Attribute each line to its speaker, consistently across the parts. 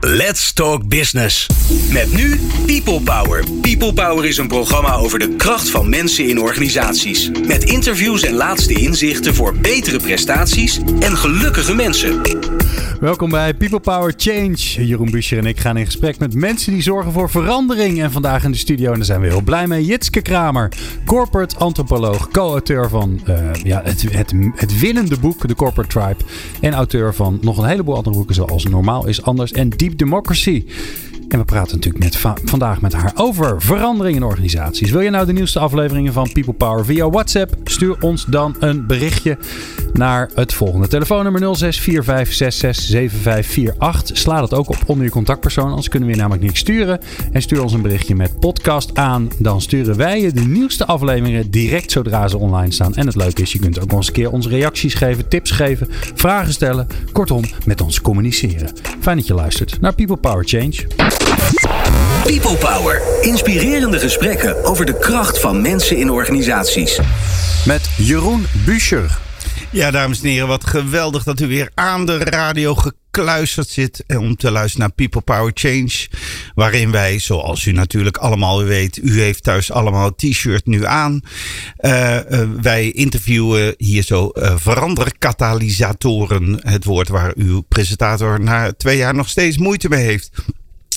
Speaker 1: Let's Talk Business. Met nu People Power. People Power is een programma over de kracht van mensen in organisaties. Met interviews en laatste inzichten voor betere prestaties en gelukkige mensen.
Speaker 2: Welkom bij People Power Change. Jeroen Buscher en ik gaan in gesprek met mensen die zorgen voor verandering. En vandaag in de studio, en daar zijn we heel blij mee, Jitske Kramer. Corporate antropoloog, co-auteur van uh, ja, het, het, het winnende boek The Corporate Tribe. En auteur van nog een heleboel andere boeken zoals Normaal is Anders en Deep Democracy. En we praten natuurlijk met vandaag met haar over verandering in organisaties. Wil je nou de nieuwste afleveringen van People Power via WhatsApp? Stuur ons dan een berichtje naar het volgende telefoonnummer 0645667548. Sla dat ook op onder je contactpersoon, anders kunnen we je namelijk niks sturen. En stuur ons een berichtje met podcast aan. Dan sturen wij je de nieuwste afleveringen direct zodra ze online staan. En het leuke is, je kunt ook nog eens een keer onze reacties geven, tips geven, vragen stellen. Kortom, met ons communiceren. Fijn dat je luistert naar People Power Change.
Speaker 1: People Power. Inspirerende gesprekken over de kracht van mensen in organisaties.
Speaker 2: Met Jeroen Buescher.
Speaker 3: Ja, dames en heren, wat geweldig dat u weer aan de radio gekluisterd zit om te luisteren naar People Power Change. Waarin wij, zoals u natuurlijk allemaal weet, u heeft thuis allemaal t-shirt nu aan. Uh, uh, wij interviewen hier zo uh, veranderkatalysatoren. Het woord waar uw presentator na twee jaar nog steeds moeite mee heeft.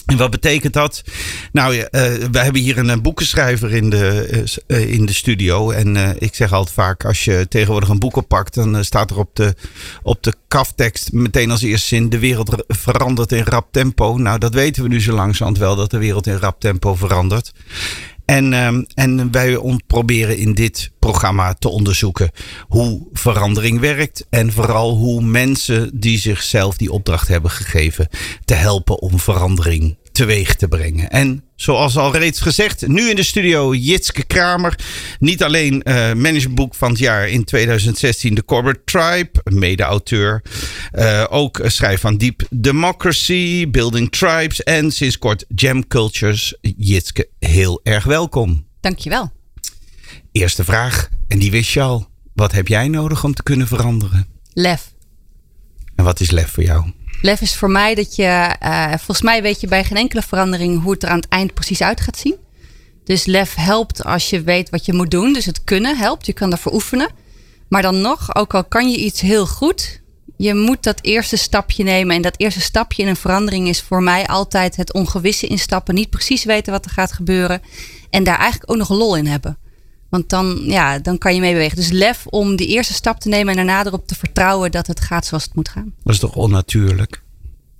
Speaker 3: En wat betekent dat? Nou, uh, we hebben hier een boekenschrijver in de, uh, in de studio. En ik zeg altijd vaak, als je tegenwoordig een boek oppakt, dan staat er op de, op de kaftekst meteen als eerste zin, de wereld verandert in rap tempo. Nou, dat weten we nu zo langzamerhand wel, dat de wereld in rap tempo verandert. En, um, en wij proberen in dit programma te onderzoeken hoe verandering werkt. En vooral hoe mensen die zichzelf die opdracht hebben gegeven te helpen om verandering teweeg te brengen. En zoals al reeds gezegd, nu in de studio Jitske Kramer. Niet alleen uh, managementboek van het jaar in 2016, The Corporate Tribe, mede-auteur. Uh, ook schrijf van Deep Democracy, Building Tribes en sinds kort Jam Cultures. Jitske, heel erg welkom.
Speaker 4: Dankjewel.
Speaker 3: Eerste vraag, en die wist je al. Wat heb jij nodig om te kunnen veranderen?
Speaker 4: Lef.
Speaker 3: En wat is lef voor jou?
Speaker 4: Lef is voor mij dat je, uh, volgens mij weet je bij geen enkele verandering hoe het er aan het eind precies uit gaat zien. Dus lef helpt als je weet wat je moet doen. Dus het kunnen helpt, je kan daarvoor oefenen. Maar dan nog, ook al kan je iets heel goed, je moet dat eerste stapje nemen. En dat eerste stapje in een verandering is voor mij altijd het ongewisse instappen. Niet precies weten wat er gaat gebeuren. En daar eigenlijk ook nog lol in hebben. Want dan, ja, dan kan je mee bewegen. Dus lef om die eerste stap te nemen en daarna erop te vertrouwen dat het gaat zoals het moet gaan.
Speaker 3: Dat is toch onnatuurlijk?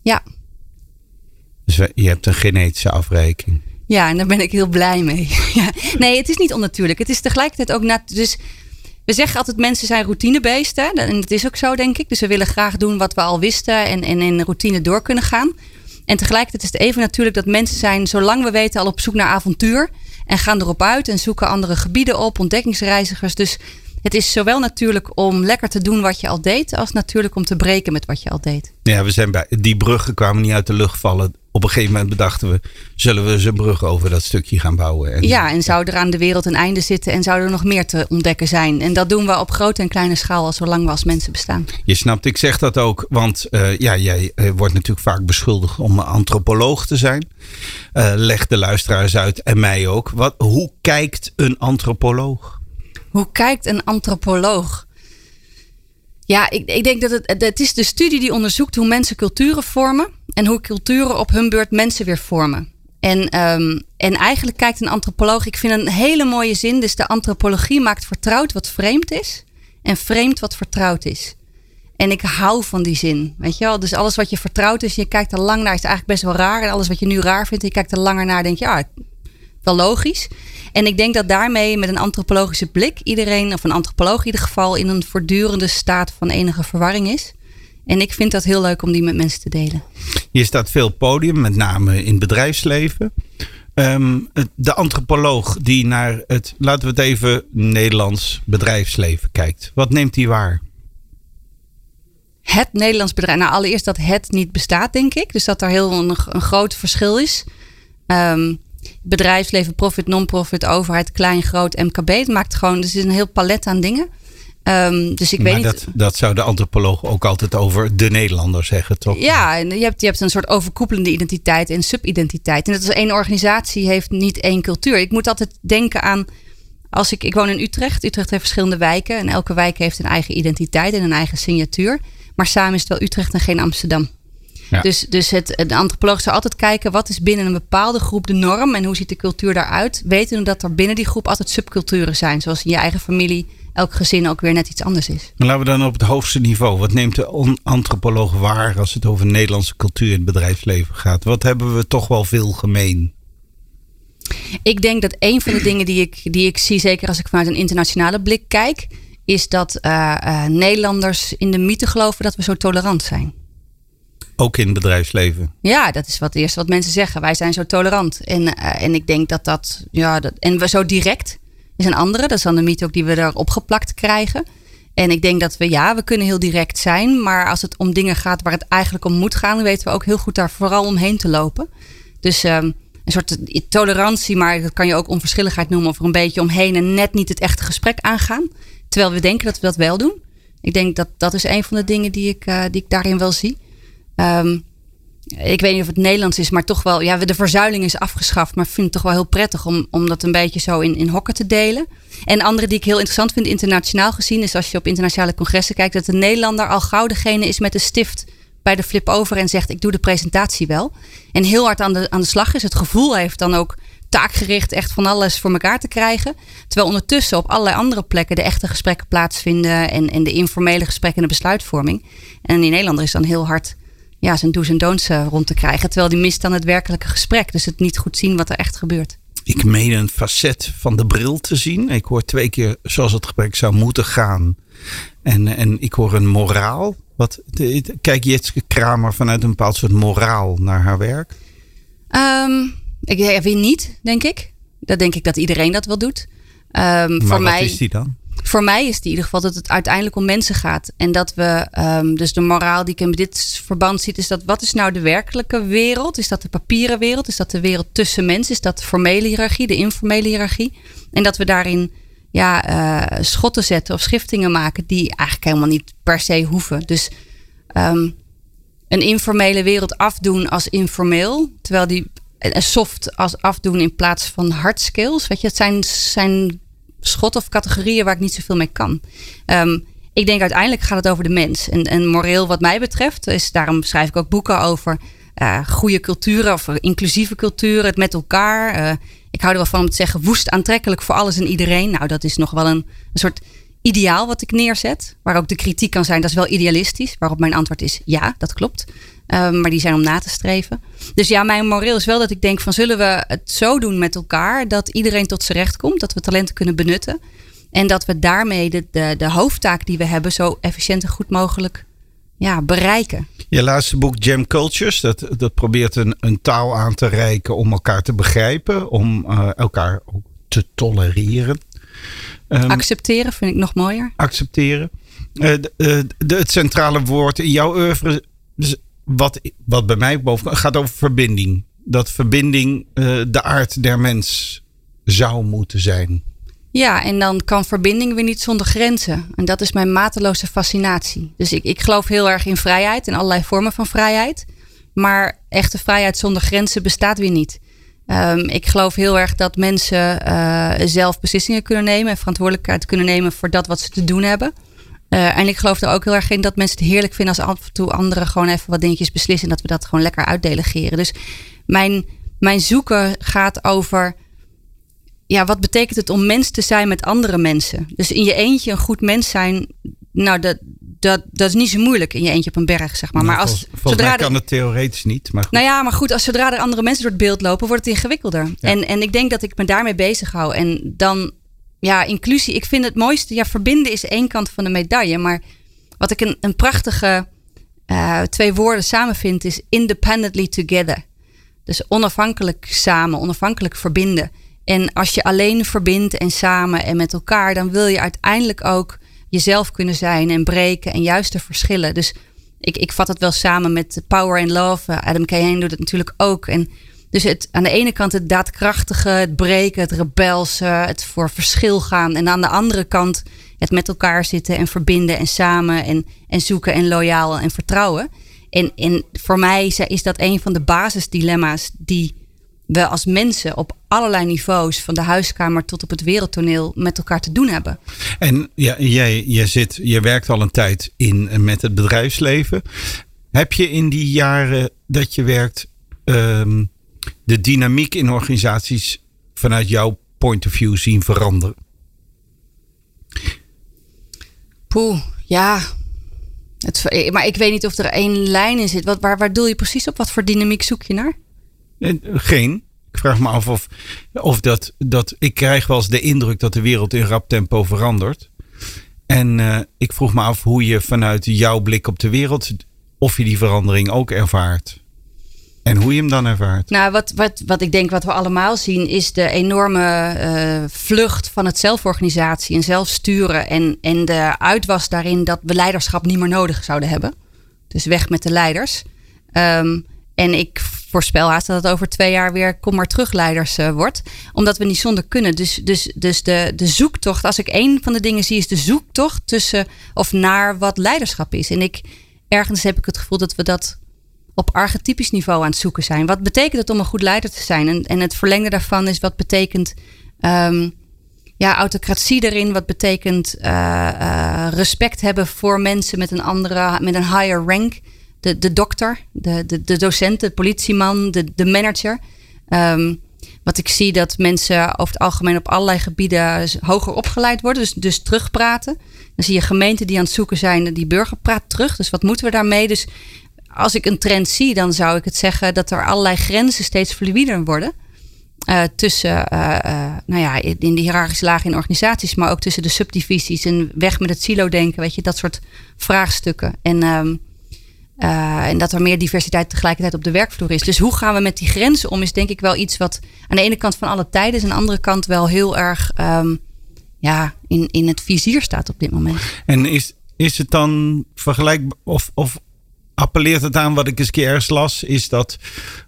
Speaker 4: Ja.
Speaker 3: Dus je hebt een genetische afwijking.
Speaker 4: Ja, en daar ben ik heel blij mee. ja. Nee, het is niet onnatuurlijk. Het is tegelijkertijd ook nat. Dus we zeggen altijd mensen zijn routinebeesten. En dat is ook zo, denk ik. Dus we willen graag doen wat we al wisten en, en in routine door kunnen gaan. En tegelijkertijd is het even natuurlijk dat mensen zijn, zolang we weten, al op zoek naar avontuur. En gaan erop uit en zoeken andere gebieden op, ontdekkingsreizigers. Dus het is zowel natuurlijk om lekker te doen wat je al deed, als natuurlijk om te breken met wat je al deed.
Speaker 3: Ja, we zijn bij die bruggen kwamen niet uit de lucht vallen. Op een gegeven moment bedachten we, zullen we eens een brug over dat stukje gaan bouwen?
Speaker 4: En ja, en zou er aan de wereld een einde zitten en zou er nog meer te ontdekken zijn? En dat doen we op grote en kleine schaal al zolang we als mensen bestaan.
Speaker 3: Je snapt, ik zeg dat ook, want uh, ja, jij uh, wordt natuurlijk vaak beschuldigd om antropoloog te zijn. Uh, leg de luisteraars uit en mij ook. Wat, hoe kijkt een antropoloog?
Speaker 4: Hoe kijkt een antropoloog? Ja, ik, ik denk dat het, het is de studie die onderzoekt hoe mensen culturen vormen en hoe culturen op hun beurt mensen weer vormen. En, um, en eigenlijk kijkt een antropoloog, ik vind een hele mooie zin, dus de antropologie maakt vertrouwd wat vreemd is en vreemd wat vertrouwd is. En ik hou van die zin, weet je wel. Dus alles wat je vertrouwd is, je kijkt er lang naar, is eigenlijk best wel raar. En alles wat je nu raar vindt, je kijkt er langer naar, denk je, ja, wel logisch. En ik denk dat daarmee met een antropologische blik iedereen, of een antropoloog in ieder geval, in een voortdurende staat van enige verwarring is. En ik vind dat heel leuk om die met mensen te delen.
Speaker 3: Je staat veel podium, met name in het bedrijfsleven. Ehm, de antropoloog die naar het, laten we het even, Nederlands bedrijfsleven kijkt. Wat neemt hij waar?
Speaker 4: Het Nederlands bedrijf. Nou, allereerst dat het niet bestaat, denk ik. Dus dat er heel een, een groot verschil is. Um, bedrijfsleven, profit, non-profit, overheid, klein, groot, MKB. Het maakt gewoon, dus is een heel palet aan dingen. Um, dus ik
Speaker 3: maar
Speaker 4: weet
Speaker 3: dat,
Speaker 4: niet.
Speaker 3: dat zou de antropoloog ook altijd over de Nederlander zeggen, toch?
Speaker 4: Ja, en je hebt, je hebt een soort overkoepelende identiteit en subidentiteit. En dat is één organisatie heeft niet één cultuur. Ik moet altijd denken aan. Als ik, ik woon in Utrecht. Utrecht heeft verschillende wijken. En elke wijk heeft een eigen identiteit en een eigen signatuur. Maar samen is het wel Utrecht en geen Amsterdam.
Speaker 3: Ja.
Speaker 4: Dus, dus het, de antropoloog zou altijd kijken wat is binnen een bepaalde groep de norm en hoe ziet de cultuur daaruit. Weten dat er binnen die groep altijd subculturen zijn. Zoals in je eigen familie elk gezin ook weer net iets anders is.
Speaker 3: Maar laten we dan op het hoogste niveau. Wat neemt de antropoloog waar als het over Nederlandse cultuur in het bedrijfsleven gaat? Wat hebben we toch wel veel gemeen?
Speaker 4: Ik denk dat een van de dingen die ik, die ik zie, zeker als ik vanuit een internationale blik kijk, is dat uh, uh, Nederlanders in de mythe geloven dat we zo tolerant zijn.
Speaker 3: Ook in het bedrijfsleven.
Speaker 4: Ja, dat is wat eerst wat mensen zeggen. Wij zijn zo tolerant. En, uh, en ik denk dat dat, ja, dat, en we zo direct is een andere. Dat is dan de mythe ook die we erop geplakt krijgen. En ik denk dat we, ja, we kunnen heel direct zijn. Maar als het om dingen gaat waar het eigenlijk om moet gaan, weten we ook heel goed daar vooral omheen te lopen. Dus um, een soort tolerantie, maar dat kan je ook onverschilligheid noemen. Of er een beetje omheen en net niet het echte gesprek aangaan. Terwijl we denken dat we dat wel doen. Ik denk dat dat is een van de dingen die ik, uh, die ik daarin wel zie. Um, ik weet niet of het Nederlands is, maar toch wel. Ja, de verzuiling is afgeschaft. Maar ik vind het toch wel heel prettig om, om dat een beetje zo in, in hokken te delen. En andere die ik heel interessant vind, internationaal gezien, is als je op internationale congressen kijkt, dat de Nederlander al gauw degene is met de stift bij de flip over en zegt: Ik doe de presentatie wel. En heel hard aan de, aan de slag is. Het gevoel heeft dan ook taakgericht echt van alles voor elkaar te krijgen. Terwijl ondertussen op allerlei andere plekken de echte gesprekken plaatsvinden en, en de informele gesprekken en de besluitvorming. En die Nederlander is dan heel hard ja, zijn do's en don'ts uh, rond te krijgen. Terwijl die mist dan het werkelijke gesprek. Dus het niet goed zien wat er echt gebeurt.
Speaker 3: Ik meen een facet van de bril te zien. Ik hoor twee keer zoals het gesprek zou moeten gaan. En, en ik hoor een moraal. Wat, kijk Jitske Kramer vanuit een bepaald soort moraal naar haar werk?
Speaker 4: Um, ik ja, weer niet, denk ik. Dat denk ik dat iedereen dat wel doet. Um,
Speaker 3: maar
Speaker 4: voor
Speaker 3: wat
Speaker 4: mij,
Speaker 3: is die dan?
Speaker 4: Voor mij is het in ieder geval dat het uiteindelijk om mensen gaat. En dat we, um, dus de moraal die ik in dit verband zie, is dat wat is nou de werkelijke wereld? Is dat de papieren wereld? Is dat de wereld tussen mensen? Is dat de formele hiërarchie, de informele hiërarchie? En dat we daarin ja, uh, schotten zetten of schiftingen maken die eigenlijk helemaal niet per se hoeven. Dus um, een informele wereld afdoen als informeel, terwijl die een soft als afdoen in plaats van hard skills. Weet je, het zijn, zijn schot of categorieën waar ik niet zoveel mee kan. Um, ik denk uiteindelijk gaat het over de mens. En, moreel wat mij betreft, is, daarom schrijf ik ook boeken over uh, goede culturen of inclusieve culturen, het met elkaar. Uh, ik hou er wel van om te zeggen woest aantrekkelijk voor alles en iedereen. Nou, dat is nog wel een, een soort ideaal wat ik neerzet. Waar ook de kritiek kan zijn, dat is wel idealistisch. Waarop mijn antwoord is ja, dat klopt. Um, maar die zijn om na te streven. Dus ja, mijn moreel is wel dat ik denk van zullen we het zo doen met elkaar dat iedereen tot zijn recht komt, dat we talenten kunnen benutten en dat we daarmee de, de, de hoofdtaak die we hebben zo efficiënt en goed mogelijk ja, bereiken.
Speaker 3: Je laatste boek Jam Cultures, dat, dat probeert een, een taal aan te reiken om elkaar te begrijpen, om uh, elkaar ook te tolereren.
Speaker 4: Um, accepteren vind ik nog mooier.
Speaker 3: Accepteren. Uh, de, de, het centrale woord in jouw oeuvre wat, wat bij mij boven gaat over verbinding. Dat verbinding uh, de aard der mens zou moeten zijn.
Speaker 4: Ja, en dan kan verbinding weer niet zonder grenzen. En dat is mijn mateloze fascinatie. Dus ik, ik geloof heel erg in vrijheid en allerlei vormen van vrijheid. Maar echte vrijheid zonder grenzen bestaat weer niet. Um, ik geloof heel erg dat mensen uh, zelf beslissingen kunnen nemen en verantwoordelijkheid kunnen nemen voor dat wat ze te doen hebben. Uh, en ik geloof er ook heel erg in dat mensen het heerlijk vinden als af en toe anderen gewoon even wat dingetjes beslissen. En dat we dat gewoon lekker uitdelegeren. Dus mijn, mijn zoeken gaat over. Ja, wat betekent het om mens te zijn met andere mensen? Dus in je eentje een goed mens zijn. Nou, dat, dat, dat is niet zo moeilijk in je eentje op een berg, zeg maar.
Speaker 3: Nou,
Speaker 4: maar als,
Speaker 3: volgens, volgens mij kan het theoretisch niet. Maar goed.
Speaker 4: Nou ja, maar goed, als zodra er andere mensen door het beeld lopen, wordt het ingewikkelder. Ja. En, en ik denk dat ik me daarmee bezig hou. En dan ja, inclusie. Ik vind het mooiste. Ja, verbinden is één kant van de medaille. Maar wat ik een, een prachtige uh, twee woorden samen vind is independently together. Dus onafhankelijk samen, onafhankelijk verbinden. En als je alleen verbindt en samen en met elkaar, dan wil je uiteindelijk ook jezelf kunnen zijn en breken en juist de verschillen. Dus ik, ik vat het wel samen met Power and Love. Adam Cayenne doet het natuurlijk ook. En dus het, aan de ene kant het daadkrachtige, het breken, het rebelse, het voor verschil gaan. En aan de andere kant het met elkaar zitten en verbinden en samen en, en zoeken en loyaal en vertrouwen. En, en voor mij is dat een van de basisdilemma's die we als mensen op allerlei niveaus, van de huiskamer tot op het wereldtoneel, met elkaar te doen hebben.
Speaker 3: En ja, jij, jij zit, je werkt al een tijd in met het bedrijfsleven. Heb je in die jaren dat je werkt ehm, de dynamiek in organisaties vanuit jouw point of view zien veranderen?
Speaker 4: Poeh, ja. Het, maar ik weet niet of er één lijn in zit. Wat, waar, waar doe je precies op? Wat voor dynamiek zoek je naar?
Speaker 3: Geen. Ik vraag me af of, of dat, dat. Ik krijg wel eens de indruk dat de wereld in rap tempo verandert. En uh, ik vroeg me af hoe je vanuit jouw blik op de wereld. of je die verandering ook ervaart. En hoe je hem dan ervaart?
Speaker 4: Nou, wat, wat, wat ik denk wat we allemaal zien, is de enorme uh, vlucht van het zelforganisatie en zelfsturen. En, en de uitwas daarin dat we leiderschap niet meer nodig zouden hebben. Dus weg met de leiders. Um, en ik voorspel haast dat het over twee jaar weer kom maar terug leiders uh, wordt. Omdat we niet zonder kunnen. Dus, dus, dus de, de zoektocht, als ik één van de dingen zie, is de zoektocht tussen of naar wat leiderschap is. En ik ergens heb ik het gevoel dat we dat op archetypisch niveau aan het zoeken zijn. Wat betekent het om een goed leider te zijn? En, en het verlengde daarvan is wat betekent um, ja, autocratie erin? Wat betekent uh, uh, respect hebben voor mensen met een andere, met een higher rank? De, de dokter, de, de, de docent, de politieman, de, de manager. Um, wat ik zie dat mensen over het algemeen op allerlei gebieden hoger opgeleid worden. Dus, dus terugpraten. Dan zie je gemeenten die aan het zoeken zijn, die burger praat terug. Dus wat moeten we daarmee? Dus als ik een trend zie, dan zou ik het zeggen dat er allerlei grenzen steeds fluider worden. Uh, tussen, uh, uh, nou ja, in de hiërarchische lagen in organisaties, maar ook tussen de subdivisies en weg met het silo-denken, weet je, dat soort vraagstukken. En, um, en dat er meer diversiteit tegelijkertijd op de werkvloer is. Dus hoe gaan we met die grenzen om, is denk ik wel iets wat aan de ene kant van alle tijden is, aan de andere kant wel heel erg um, ja, in, in het vizier staat op dit moment.
Speaker 3: En is, is het dan vergelijkbaar, of, of appelleert het aan wat ik eens keer ergens las, is dat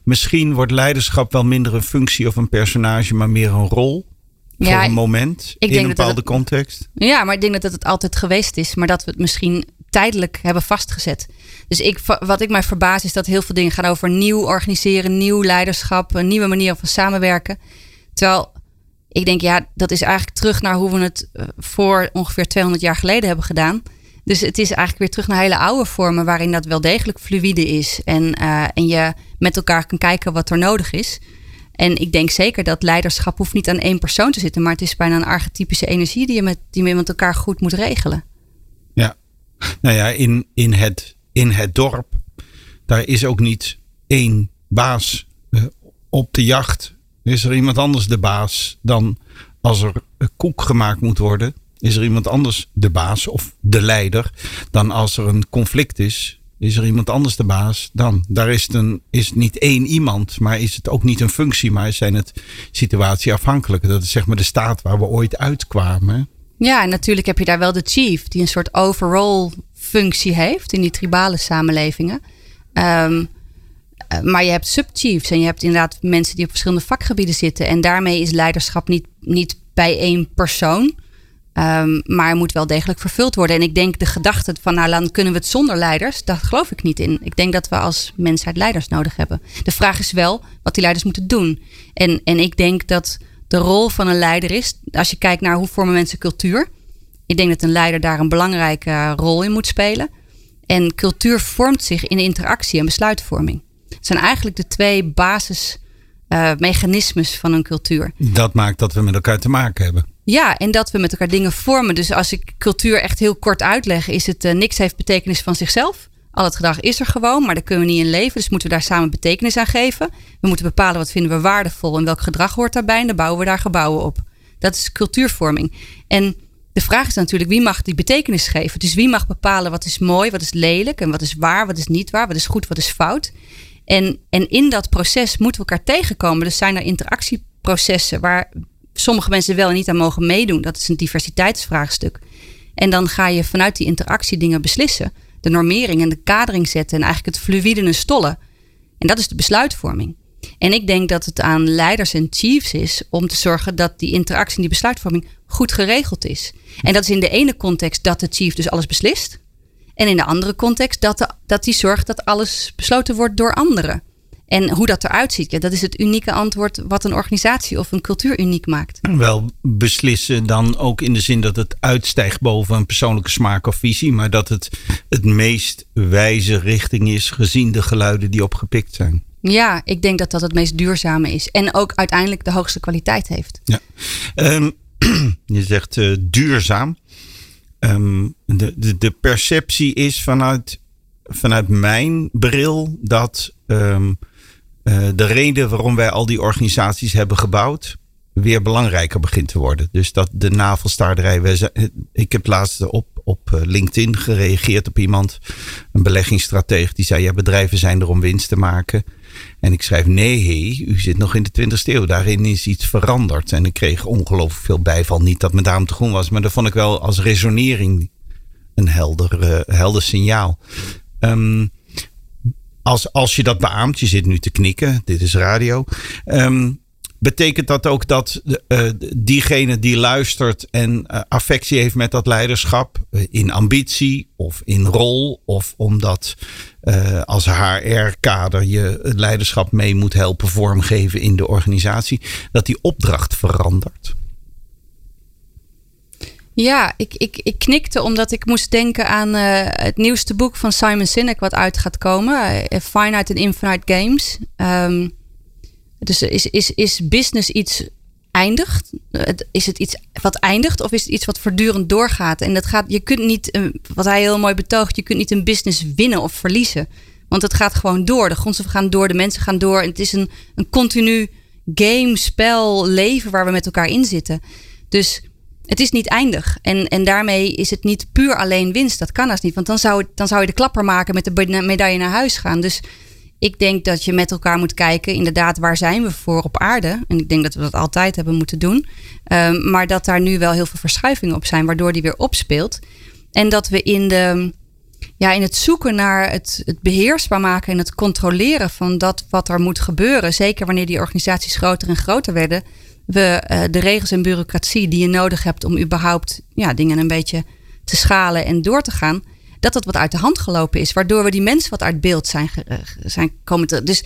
Speaker 3: misschien wordt leiderschap wel minder een functie of een personage, maar meer een rol. Voor ja, een moment in een bepaalde
Speaker 4: het,
Speaker 3: context.
Speaker 4: Ja, maar ik denk dat het altijd geweest is, maar dat we het misschien tijdelijk hebben vastgezet. Dus ik, wat ik mij verbaas is dat heel veel dingen gaan over nieuw organiseren, nieuw leiderschap, een nieuwe manier van samenwerken. Terwijl ik denk, ja, dat is eigenlijk terug naar hoe we het eh, voor ongeveer 200 jaar geleden hebben gedaan. Dus het is eigenlijk weer terug naar hele oude vormen waarin dat wel degelijk fluïde is. En, uh, en je met elkaar kan kijken wat er nodig is. En ik denk zeker dat leiderschap hoeft niet aan één persoon te zitten, maar het is bijna een archetypische energie die je met, die je met elkaar goed moet regelen.
Speaker 3: Nou ja, in, in, het, in het dorp, daar is ook niet één baas uh, op de jacht. Is er iemand anders de baas dan als er koek gemaakt moet worden? is er iemand anders de baas of de leider. Dan als er een conflict is, is er iemand anders de baas dan. Daar is het, een, is niet één iemand, maar is het ook niet een functie, maar zijn het situatieafhankelijke. Dat is zeg maar de staat waar we ooit uitkwamen.
Speaker 4: Ja, en natuurlijk heb je daar wel de chief, die een soort overall functie heeft in die tribale samenlevingen. Um, maar je hebt subchiefs en je hebt inderdaad mensen die op verschillende vakgebieden zitten. En daarmee is leiderschap niet, niet bij één persoon. Um, maar moet wel degelijk vervuld worden. En ik denk de gedachte van, nou, dan kunnen we het zonder leiders, daar geloof ik niet in. Ik denk dat we als mensheid leiders nodig hebben. De vraag is wel wat die leiders moeten doen. En, en ik denk dat de rol van een leider is, als je kijkt naar hoe vormen mensen cultuur. Ik denk dat een leider daar een belangrijke rol in moet spelen. En cultuur vormt zich in interactie en besluitvorming. Het zijn eigenlijk de twee basismechanismes uh, van een cultuur.
Speaker 3: Dat maakt dat we met elkaar te maken hebben.
Speaker 4: Ja, en dat we met elkaar dingen vormen. Dus als ik cultuur echt heel kort uitleg, is het uh, niks heeft betekenis van zichzelf. Al het gedrag is er gewoon, maar daar kunnen we niet in leven. Dus moeten we daar samen betekenis aan geven. We moeten bepalen wat vinden we waardevol en welk gedrag hoort daarbij. En dan bouwen we daar gebouwen op. Dat is cultuurvorming. En de vraag is natuurlijk wie mag die betekenis geven. Dus wie mag bepalen wat is mooi, wat is lelijk en wat is waar, wat is niet waar, wat is goed, wat is fout. En, en in dat proces moeten we elkaar tegenkomen. Dus zijn er interactieprocessen waar sommige mensen wel en niet aan mogen meedoen. Dat is een diversiteitsvraagstuk. En dan ga je vanuit die interactie dingen beslissen. De normering en de kadering zetten en eigenlijk het fluïde en stollen. En dat is de besluitvorming. En ik denk dat het aan leiders en chiefs is om te zorgen dat die interactie en die besluitvorming goed geregeld is. En dat is in de ene context dat de chief dus alles beslist. En in de andere context dat, de, dat die zorgt dat alles besloten wordt door anderen. En hoe dat eruit ziet, ja, dat is het unieke antwoord wat een organisatie of een cultuur uniek maakt.
Speaker 3: Wel beslissen dan ook in de zin dat het uitstijgt boven een persoonlijke smaak of visie, maar dat het het meest wijze richting is gezien de geluiden die opgepikt zijn.
Speaker 4: Ja, ik denk dat dat het meest duurzame is. En ook uiteindelijk de hoogste kwaliteit heeft.
Speaker 3: Ja. Um, je zegt uh, duurzaam. Um, de, de, de, perceptie is vanuit, vanuit mijn bril dat um, uh, de reden waarom wij al die organisaties hebben gebouwd weer belangrijker begint te worden. Dus dat de navelstaarderij. Ik heb laatst op, op LinkedIn gereageerd op iemand, een beleggingsstratege, die zei: Ja, bedrijven zijn er om winst te maken. En ik schrijf, nee, u zit nog in de 20ste eeuw. Daarin is iets veranderd. En ik kreeg ongelooflijk veel bijval. Niet dat mijn daarom te groen was, maar dat vond ik wel als resonering een helder, uh, helder signaal. Um, als, als je dat beaamt, je zit nu te knikken, dit is radio. Um, betekent dat ook dat uh, diegene die luistert en uh, affectie heeft met dat leiderschap uh, in ambitie of in rol of omdat als HR-kader je het leiderschap mee moet helpen vormgeven in de organisatie, dat die opdracht verandert?
Speaker 4: Ja, ik, ik, ik knikte omdat ik moest denken aan het nieuwste boek van Simon Sinek wat uit gaat komen, Finite and Infinite Games. Um, dus is, is, is business iets eindigt? Is het iets wat eindigt of is het iets wat voortdurend doorgaat? En dat gaat, je kunt niet, eh, wat hij heel mooi betoogt, je kunt niet een business winnen of verliezen. Want het gaat gewoon door. De grondstoffen gaan door, de mensen gaan door. En het is een, een continu game, spel, leven waar we met elkaar in zitten. Dus het is niet eindig. En, en daarmee is het niet puur alleen winst. Dat kan als niet. Want dan zou, dan zou je de klapper maken met de medaille naar huis gaan. Dus ik denk dat je met elkaar moet kijken, inderdaad, waar zijn we voor op aarde? En ik denk dat we dat altijd hebben moeten doen. Um, maar dat daar nu wel heel veel verschuivingen op zijn, waardoor die weer opspeelt. En dat we in, de, ja, in het zoeken naar het, het beheersbaar maken en het controleren van dat wat er moet gebeuren, zeker wanneer die organisaties groter en groter werden, we uh, de regels en bureaucratie die je nodig hebt om überhaupt ja, dingen een beetje te schalen en door te gaan, dat dat wat uit de hand gelopen is. Waardoor we die mensen wat uit beeld zijn, eh, zijn komen te. Dus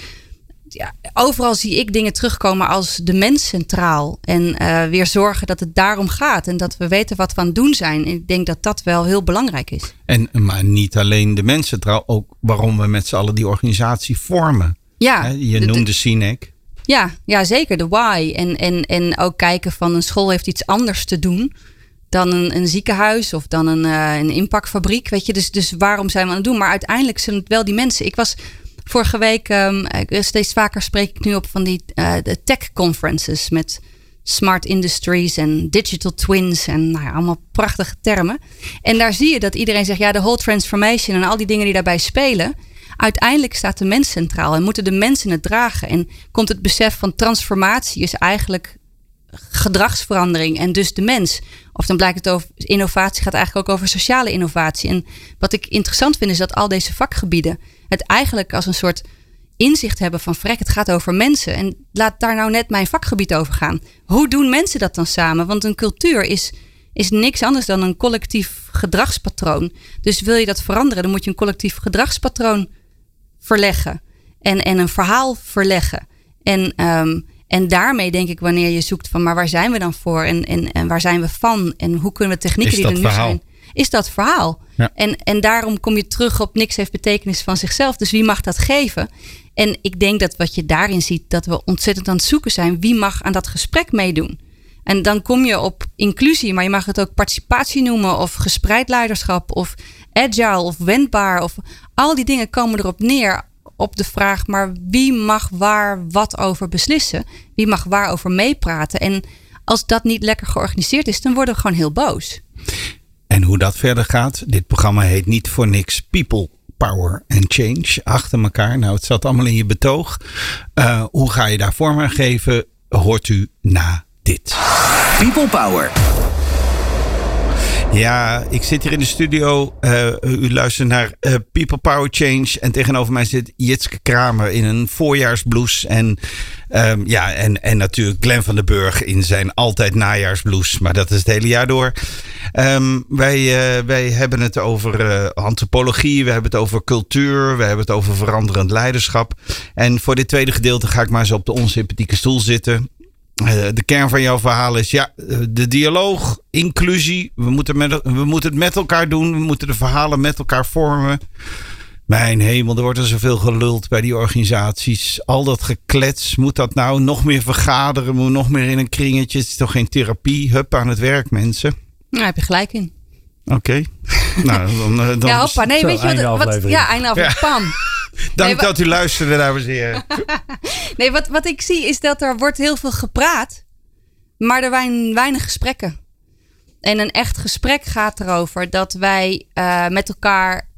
Speaker 4: ja, overal zie ik dingen terugkomen als de mens centraal. En uh, weer zorgen dat het daarom gaat. En dat we weten wat we aan het doen zijn. En ik denk dat dat wel heel belangrijk is.
Speaker 3: En, maar niet alleen de mens centraal. Ook waarom we met z'n allen die organisatie vormen. Ja, je noemde Sinek.
Speaker 4: Ja, ja, zeker. De why. En, en, en ook kijken van een school heeft iets anders te doen dan een, een ziekenhuis of dan een, uh, een inpakfabriek. Weet je, dus, dus waarom zijn we aan het doen? Maar uiteindelijk zijn het wel die mensen. Ik was vorige week, um, steeds vaker spreek ik nu op van die uh, tech conferences met smart industries en digital twins en nou allemaal prachtige termen. En daar zie je dat iedereen zegt, ja, de whole transformation en al die dingen die daarbij spelen. Uiteindelijk staat de mens centraal en moeten de mensen het dragen. En komt het besef van transformatie is eigenlijk gedragsverandering en dus de mens. Of dan blijkt het over innovatie gaat eigenlijk ook over sociale innovatie. En wat ik interessant vind is dat al deze vakgebieden het eigenlijk als een soort inzicht hebben van vrek, het gaat over mensen. En laat daar nou net mijn vakgebied over gaan. Hoe doen mensen dat dan samen? Want een cultuur is, is niks anders dan een collectief gedragspatroon. Dus wil je dat veranderen, dan moet je een collectief gedragspatroon verleggen. En, en een verhaal verleggen. En um, en daarmee denk ik, wanneer je zoekt van, maar waar zijn we dan voor? En, en, en waar zijn we van? En hoe kunnen we technieken die er nu verhaal? zijn? Is dat verhaal? Ja. En, en daarom kom je terug op niks heeft betekenis van zichzelf. Dus wie mag dat geven? En ik denk dat wat je daarin ziet, dat we ontzettend aan het zoeken zijn. Wie mag aan dat gesprek meedoen? En dan kom je op inclusie, maar je mag het ook participatie noemen, of gespreid leiderschap, of agile, of wendbaar. Of al die dingen komen erop neer op de vraag, maar wie mag waar wat over beslissen? Wie mag waar over meepraten? En als dat niet lekker georganiseerd is, dan worden we gewoon heel boos.
Speaker 3: En hoe dat verder gaat, dit programma heet niet voor niks People power en change achter elkaar. Nou, het zat allemaal in je betoog. Uh, hoe ga je daar vorm aan geven? Hoort u na
Speaker 1: People Power.
Speaker 3: Ja, ik zit hier in de studio. Uh, u luistert naar uh, People Power Change. En tegenover mij zit Jitske Kramer in een voorjaarsblouse. En, um, ja, en, en natuurlijk Glenn van den Burg in zijn altijd najaarsblouse. Maar dat is het hele jaar door. Um, wij, uh, wij hebben het over antropologie. We hebben het over cultuur. We hebben het over veranderend leiderschap. En voor dit tweede gedeelte ga ik maar eens op de onsympathieke stoel zitten. Uh, de kern van jouw verhaal is ja, de dialoog, inclusie. We moeten, met, we moeten het met elkaar doen. We moeten de verhalen met elkaar vormen. Mijn hemel, er wordt er zoveel geluld bij die organisaties. Al dat geklets, moet dat nou nog meer vergaderen? Moet nog meer in een kringetje? Het is toch geen therapie? Hup, aan het werk, mensen.
Speaker 4: Nou, heb je gelijk in.
Speaker 3: Oké. Okay. nou, dan, dan,
Speaker 4: ja, hoppa. Nee, weet je wat, wat? Ja, einde aflevering. Ja. Pam.
Speaker 3: Dank nee, dat u luisterde, dames en heren.
Speaker 4: nee, wat, wat ik zie is dat er wordt heel veel gepraat, maar er zijn weinig gesprekken. En een echt gesprek gaat erover dat wij uh, met elkaar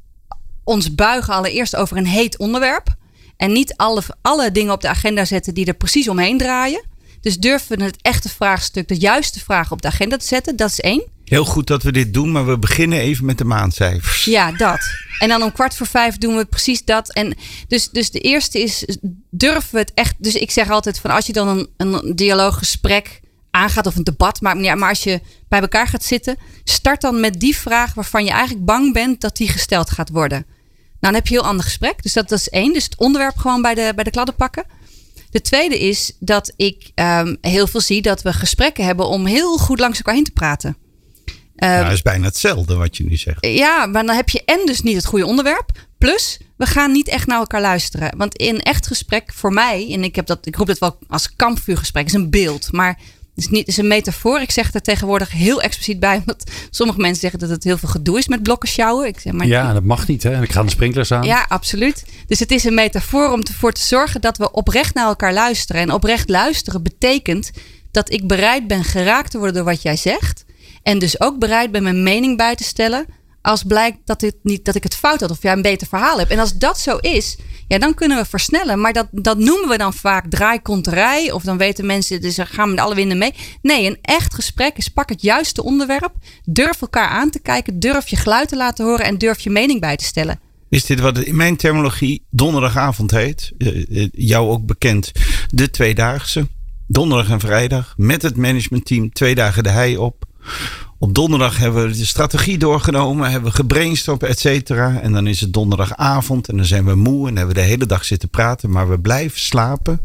Speaker 4: ons buigen allereerst over een heet onderwerp. En niet alle, alle dingen op de agenda zetten die er precies omheen draaien. Dus durven we het echte vraagstuk, de juiste vraag op de agenda te zetten. Dat is één.
Speaker 3: Heel goed dat we dit doen, maar we beginnen even met de maandcijfers.
Speaker 4: Ja, dat. En dan om kwart voor vijf doen we precies dat. En dus, dus de eerste is, durven we het echt... Dus ik zeg altijd van als je dan een, een dialooggesprek aangaat of een debat, maar, ja, maar als je bij elkaar gaat zitten, start dan met die vraag waarvan je eigenlijk bang bent dat die gesteld gaat worden. Nou, dan heb je een heel ander gesprek. Dus dat, is één. Dus het onderwerp gewoon bij de, bij de kladden pakken. De tweede is dat ik um, heel veel zie dat we gesprekken hebben om heel goed langs elkaar heen te praten.
Speaker 3: Uh, nou, dat is bijna hetzelfde wat je nu zegt.
Speaker 4: Ja, maar dan heb je en dus niet het goede onderwerp. Plus, we gaan niet echt naar elkaar luisteren. Want in echt gesprek, voor mij, en ik, heb dat, ik roep het wel als kampvuurgesprek, is een beeld. Maar het is, niet, is een metafoor. Ik zeg er tegenwoordig heel expliciet bij. Want sommige mensen zeggen dat het heel veel gedoe is met blokken sjouwen. Ik zeg, maar
Speaker 2: ja, dat mag niet. Hè? En ik ga de sprinklers aan.
Speaker 4: Ja, absoluut. Dus het is een metafoor om ervoor te zorgen dat we oprecht naar elkaar luisteren. En oprecht luisteren betekent dat ik bereid ben geraakt te worden door wat jij zegt. En dus ook bereid ben mijn mening bij te stellen. Als blijkt dat, dit niet, dat ik het fout had of jij een beter verhaal hebt. En als dat zo is, ja, dan kunnen we versnellen. Maar dat, dat noemen we dan vaak draaikonterij. Of dan weten mensen, dus gaan we met alle winden mee. Nee, een echt gesprek is pak het juiste onderwerp. Durf elkaar aan te kijken. Durf je geluid te laten horen. En durf je mening bij te stellen.
Speaker 3: Is dit wat in mijn terminologie donderdagavond heet? Uh, jou ook bekend. De tweedaagse. Donderdag en vrijdag. Met het managementteam. Twee dagen de hei op. Op donderdag hebben we de strategie doorgenomen, hebben we gebrainstormd, et cetera. En dan is het donderdagavond en dan zijn we moe en hebben we de hele dag zitten praten. Maar we blijven slapen.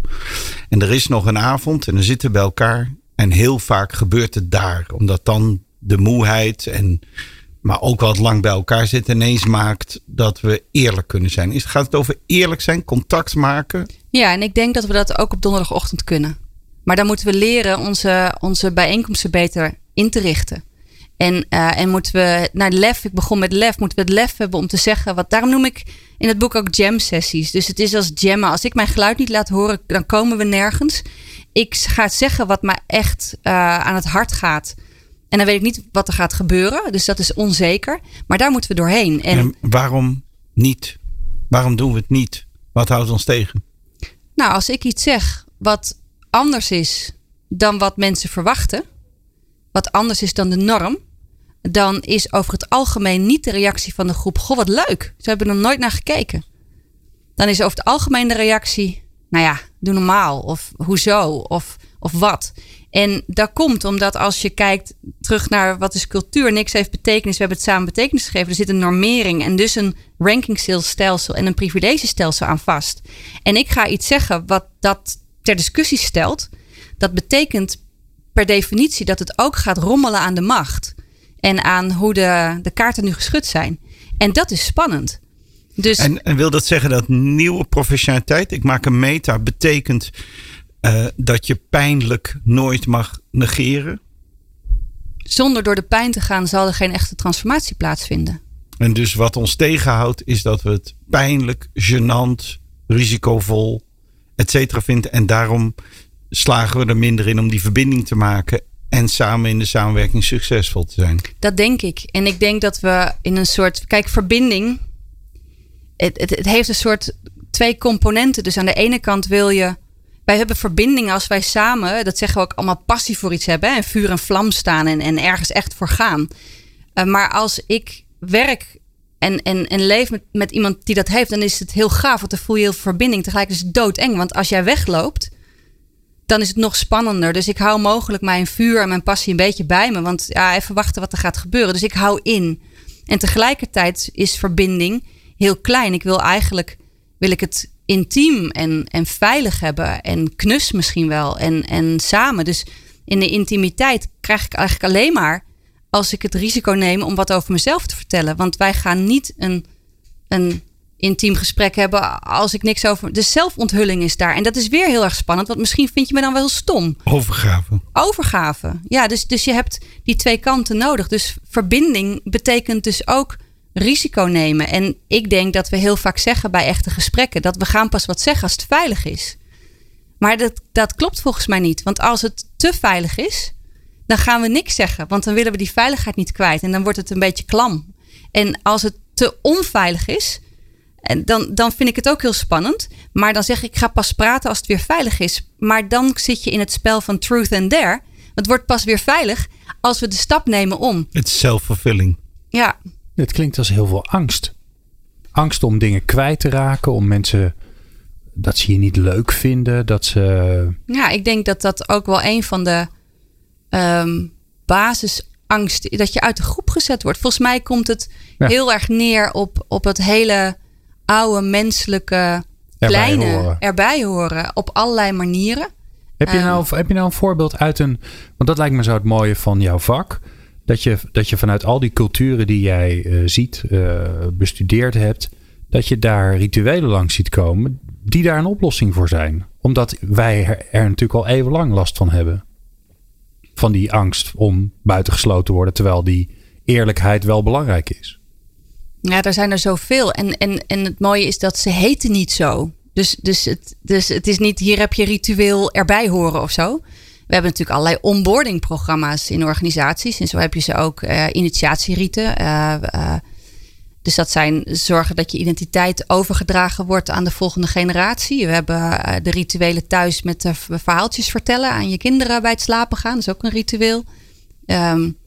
Speaker 3: En er is nog een avond en dan zitten we bij elkaar. En heel vaak gebeurt het daar. Omdat dan de moeheid en maar ook wat lang bij elkaar zitten ineens maakt dat we eerlijk kunnen zijn. Is, gaat het over eerlijk zijn, contact maken?
Speaker 4: Ja, en ik denk dat we dat ook op donderdagochtend kunnen. Maar dan moeten we leren onze, onze bijeenkomsten beter in te richten. En, uh, en moeten we naar lef, ik begon met lef, moeten we het lef hebben om te zeggen. Wat, daarom noem ik in het boek ook jam sessies. Dus het is als jammen. Als ik mijn geluid niet laat horen, dan komen we nergens. Ik ga zeggen wat mij echt uh, aan het hart gaat. En dan weet ik niet wat er gaat gebeuren. Dus dat is onzeker. Maar daar moeten we doorheen. En, en
Speaker 3: waarom niet? Waarom doen we het niet? Wat houdt ons tegen?
Speaker 4: Nou, als ik iets zeg wat anders is dan wat mensen verwachten wat anders is dan de norm, dan is over het algemeen niet de reactie van de groep: Goh, wat leuk. Ze hebben er nooit naar gekeken. Dan is over het algemeen de reactie: Nou ja, doe normaal. Of hoezo? Of, of wat? En dat komt omdat als je kijkt terug naar wat is cultuur, niks heeft betekenis. We hebben het samen betekenis gegeven. Er zit een normering en dus een ranking stelsel en een privilege-stelsel aan vast. En ik ga iets zeggen wat dat ter discussie stelt. Dat betekent per definitie dat het ook gaat rommelen aan de macht. En aan hoe de, de kaarten nu geschud zijn. En dat is spannend. Dus,
Speaker 3: en, en wil dat zeggen dat nieuwe professionaliteit, ik maak een meta, betekent uh, dat je pijnlijk nooit mag negeren?
Speaker 4: Zonder door de pijn te gaan zal er geen echte transformatie plaatsvinden.
Speaker 3: En dus wat ons tegenhoudt is dat we het pijnlijk, gênant, risicovol, et cetera vinden. En daarom slagen we er minder in om die verbinding te maken en samen in de samenwerking succesvol te zijn.
Speaker 4: Dat denk ik. En ik denk dat we in een soort. Kijk, verbinding het, het, het heeft een soort twee componenten. Dus aan de ene kant wil je. Wij hebben verbinding als wij samen, dat zeggen we ook allemaal, passie voor iets hebben. En vuur en vlam staan en, en ergens echt voor gaan. Uh, maar als ik werk en, en, en leef met, met iemand die dat heeft, dan is het heel gaaf. Want dan voel je heel veel verbinding. Tegelijk is het doodeng. Want als jij wegloopt, dan is het nog spannender. Dus ik hou mogelijk mijn vuur en mijn passie een beetje bij me. Want ja, even wachten wat er gaat gebeuren. Dus ik hou in. En tegelijkertijd is verbinding heel klein. Ik wil eigenlijk wil ik het intiem en, en veilig hebben. En knus misschien wel. En, en samen. Dus in de intimiteit krijg ik eigenlijk alleen maar als ik het risico neem om wat over mezelf te vertellen. Want wij gaan niet een, een intiem gesprek hebben als ik niks over. De zelfonthulling is daar. En dat is weer heel erg spannend. Want misschien vind je me dan wel stom.
Speaker 3: Overgave.
Speaker 4: Overgave. Ja, dus, dus je hebt die twee kanten nodig. Dus verbinding betekent dus ook risico nemen. En ik denk dat we heel vaak zeggen bij echte gesprekken dat we gaan pas wat zeggen als het veilig is. Maar dat, dat klopt volgens mij niet. Want als het te veilig is, dan gaan we niks zeggen. Want dan willen we die veiligheid niet kwijt. En dan wordt het een beetje klam. En als het te onveilig is, en dan, dan vind ik het ook heel spannend. Maar dan zeg ik, ik ga pas praten als het weer veilig is. Maar dan zit je in het spel van truth and dare. Het wordt pas weer veilig als we de stap nemen om.
Speaker 3: Het is self-fulfilling.
Speaker 4: Ja.
Speaker 2: Het klinkt als heel veel angst. Angst om dingen kwijt te raken, om mensen dat ze je niet leuk vinden, dat ze.
Speaker 4: Ja, ik denk dat dat ook wel een van de um, basisangst, dat je uit de groep gezet wordt. Volgens mij komt het heel erg neer op, op het hele oude menselijke kleine erbij horen. erbij horen op allerlei manieren.
Speaker 2: Heb je, nou, um, heb je nou een voorbeeld uit een. Want dat lijkt me zo het mooie van jouw vak. Dat je, dat je vanuit al die culturen die jij uh, ziet, uh, bestudeerd hebt, dat je daar rituelen langs ziet komen die daar een oplossing voor zijn. Omdat wij er, er natuurlijk al eeuwenlang last van hebben. Van die angst om buitengesloten te worden, terwijl die eerlijkheid wel belangrijk is.
Speaker 4: Ja, er zijn er zoveel. En, en, en het mooie is dat ze heten niet zo. Dus, dus, het, dus het is niet hier heb je ritueel erbij horen of zo. We hebben natuurlijk allerlei onboarding programma's in organisaties. En zo heb je ze ook uh, initiatierieten. Uh, uh, dus dat zijn zorgen dat je identiteit overgedragen wordt aan de volgende generatie. We hebben de rituelen thuis met verhaaltjes vertellen aan je kinderen bij het slapen gaan. Dat is ook een ritueel. Um,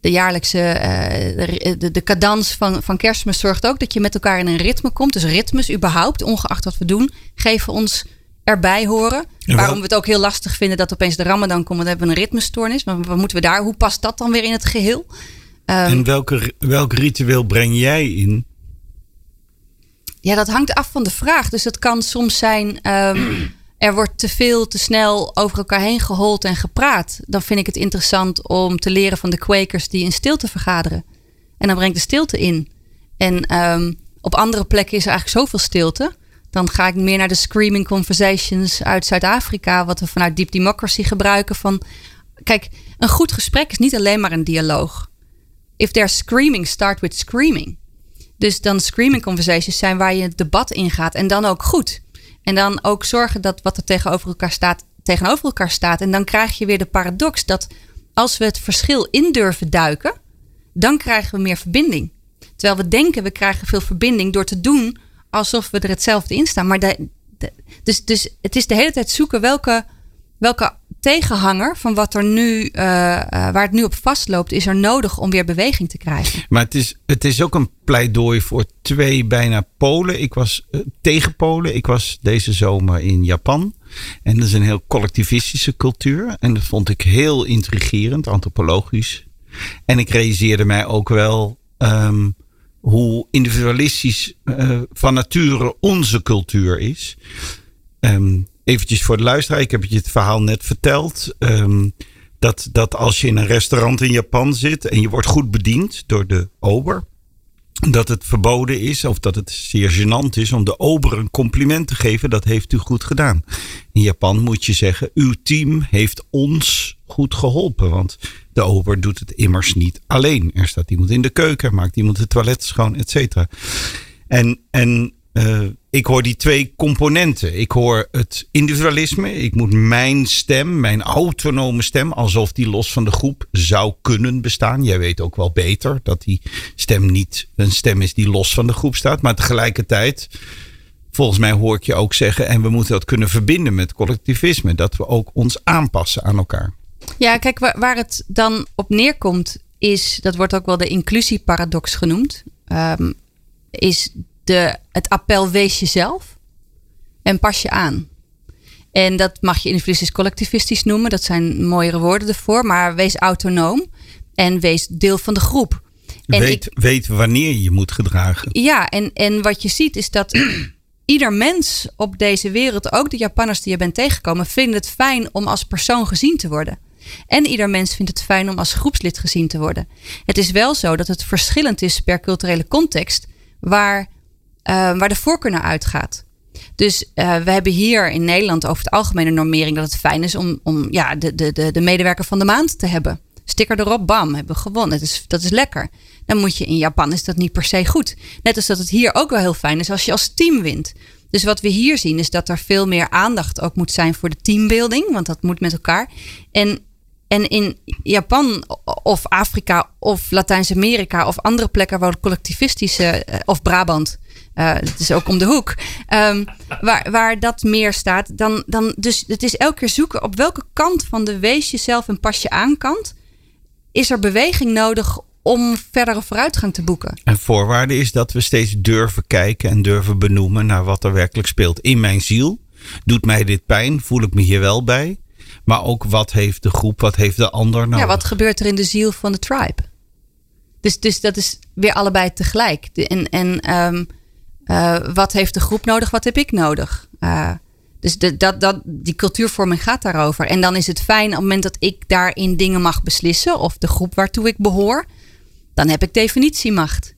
Speaker 4: de jaarlijkse uh, de, de cadans van, van kerstmis zorgt ook dat je met elkaar in een ritme komt. Dus ritmes überhaupt, ongeacht wat we doen, geven ons erbij horen. Waarom we het ook heel lastig vinden dat opeens de Ramadan komt. Dan hebben we een ritmestoornis. Maar wat moeten we daar? Hoe past dat dan weer in het geheel? Um,
Speaker 3: en welke, welk ritueel breng jij in?
Speaker 4: Ja, dat hangt af van de vraag. Dus het kan soms zijn. Um, er wordt te veel, te snel over elkaar heen gehold en gepraat. Dan vind ik het interessant om te leren van de kwekers die in stilte vergaderen. En dan breng ik de stilte in. En um, op andere plekken is er eigenlijk zoveel stilte. Dan ga ik meer naar de screaming conversations uit Zuid-Afrika, wat we vanuit Deep Democracy gebruiken. Van, kijk, een goed gesprek is niet alleen maar een dialoog. If there's screaming, start with screaming. Dus dan screaming conversations zijn waar je het debat ingaat en dan ook goed. En dan ook zorgen dat wat er tegenover elkaar staat, tegenover elkaar staat. En dan krijg je weer de paradox dat als we het verschil in durven duiken, dan krijgen we meer verbinding. Terwijl we denken we krijgen veel verbinding door te doen alsof we er hetzelfde in staan. Maar dus, dus het is de hele tijd zoeken welke, welke tegenhanger van wat er nu, uh, uh, waar het nu op vastloopt, is er nodig om weer beweging te krijgen.
Speaker 3: Maar het is, het is ook een pleidooi voor twee bijna Polen. Ik was uh, tegen Polen. Ik was deze zomer in Japan. En dat is een heel collectivistische cultuur. En dat vond ik heel intrigerend, antropologisch. En ik realiseerde mij ook wel um, hoe individualistisch van nature onze cultuur is. Um, eventjes voor de luisteraar. Ik heb je het verhaal net verteld. Um, dat, dat als je in een restaurant in Japan zit en je wordt goed bediend door de ober. Dat het verboden is of dat het zeer gênant is om de ober een compliment te geven. Dat heeft u goed gedaan. In Japan moet je zeggen, uw team heeft ons goed geholpen. Want de ober doet het immers niet alleen. Er staat iemand in de keuken, maakt iemand het toilet schoon, et cetera. En, en uh, ik hoor die twee componenten. Ik hoor het individualisme. Ik moet mijn stem, mijn autonome stem, alsof die los van de groep zou kunnen bestaan. Jij weet ook wel beter dat die stem niet een stem is die los van de groep staat. Maar tegelijkertijd, volgens mij hoor ik je ook zeggen, en we moeten dat kunnen verbinden met collectivisme. Dat we ook ons aanpassen aan elkaar.
Speaker 4: Ja, kijk, waar, het dan op neerkomt, is, dat wordt ook wel de inclusieparadox genoemd. Um, is de, het appel wees jezelf en pas je aan. En dat mag je individualistisch collectivistisch noemen. Dat zijn mooiere woorden ervoor. Maar wees autonoom en wees deel van de groep.
Speaker 3: En weet, ik, weet wanneer je moet gedragen.
Speaker 4: Ja, en, en wat je ziet is dat ieder mens op deze wereld, ook de Japanners die je bent tegengekomen, vinden het fijn om als persoon gezien te worden. En ieder mens vindt het fijn om als groepslid gezien te worden. Het is wel zo dat het verschillend is per culturele context waar, waar de voorkeur naar uitgaat. Dus uh, we hebben hier in Nederland over het algemene normering dat het fijn is om, om ja, de, de, de, de medewerker van de maand te hebben. Sticker erop, bam, hebben we gewonnen. Dat is, dat is lekker. Dan moet je in Japan is dat niet per se goed. Net als dat het hier ook wel heel fijn is als je als team wint. Dus wat we hier zien is dat er veel meer aandacht ook moet zijn voor de teambuilding, want dat moet met elkaar. En en in Japan of Afrika of Latijns-Amerika of andere plekken waar collectivistische, eh, of Brabant, uh, het is ook om de hoek, um, waar, waar dat meer staat, dan, dan dus het is elke keer zoeken op welke kant van de wees jezelf en pas je aan kant, is er beweging nodig om verdere vooruitgang te boeken.
Speaker 3: En voorwaarde is dat we steeds durven kijken en durven benoemen naar wat er werkelijk speelt in mijn ziel. Doet mij dit pijn? Voel ik me hier wel bij? Maar ook wat heeft de groep, wat heeft de ander nou?
Speaker 4: Ja, wat gebeurt er in de ziel van de tribe? Dus, dus dat is weer allebei tegelijk. En, en um, uh, wat heeft de groep nodig, wat heb ik nodig? Uh, dus de, dat, dat, die cultuurvorming gaat daarover. En dan is het fijn op het moment dat ik daarin dingen mag beslissen, of de groep waartoe ik behoor, dan heb ik definitiemacht.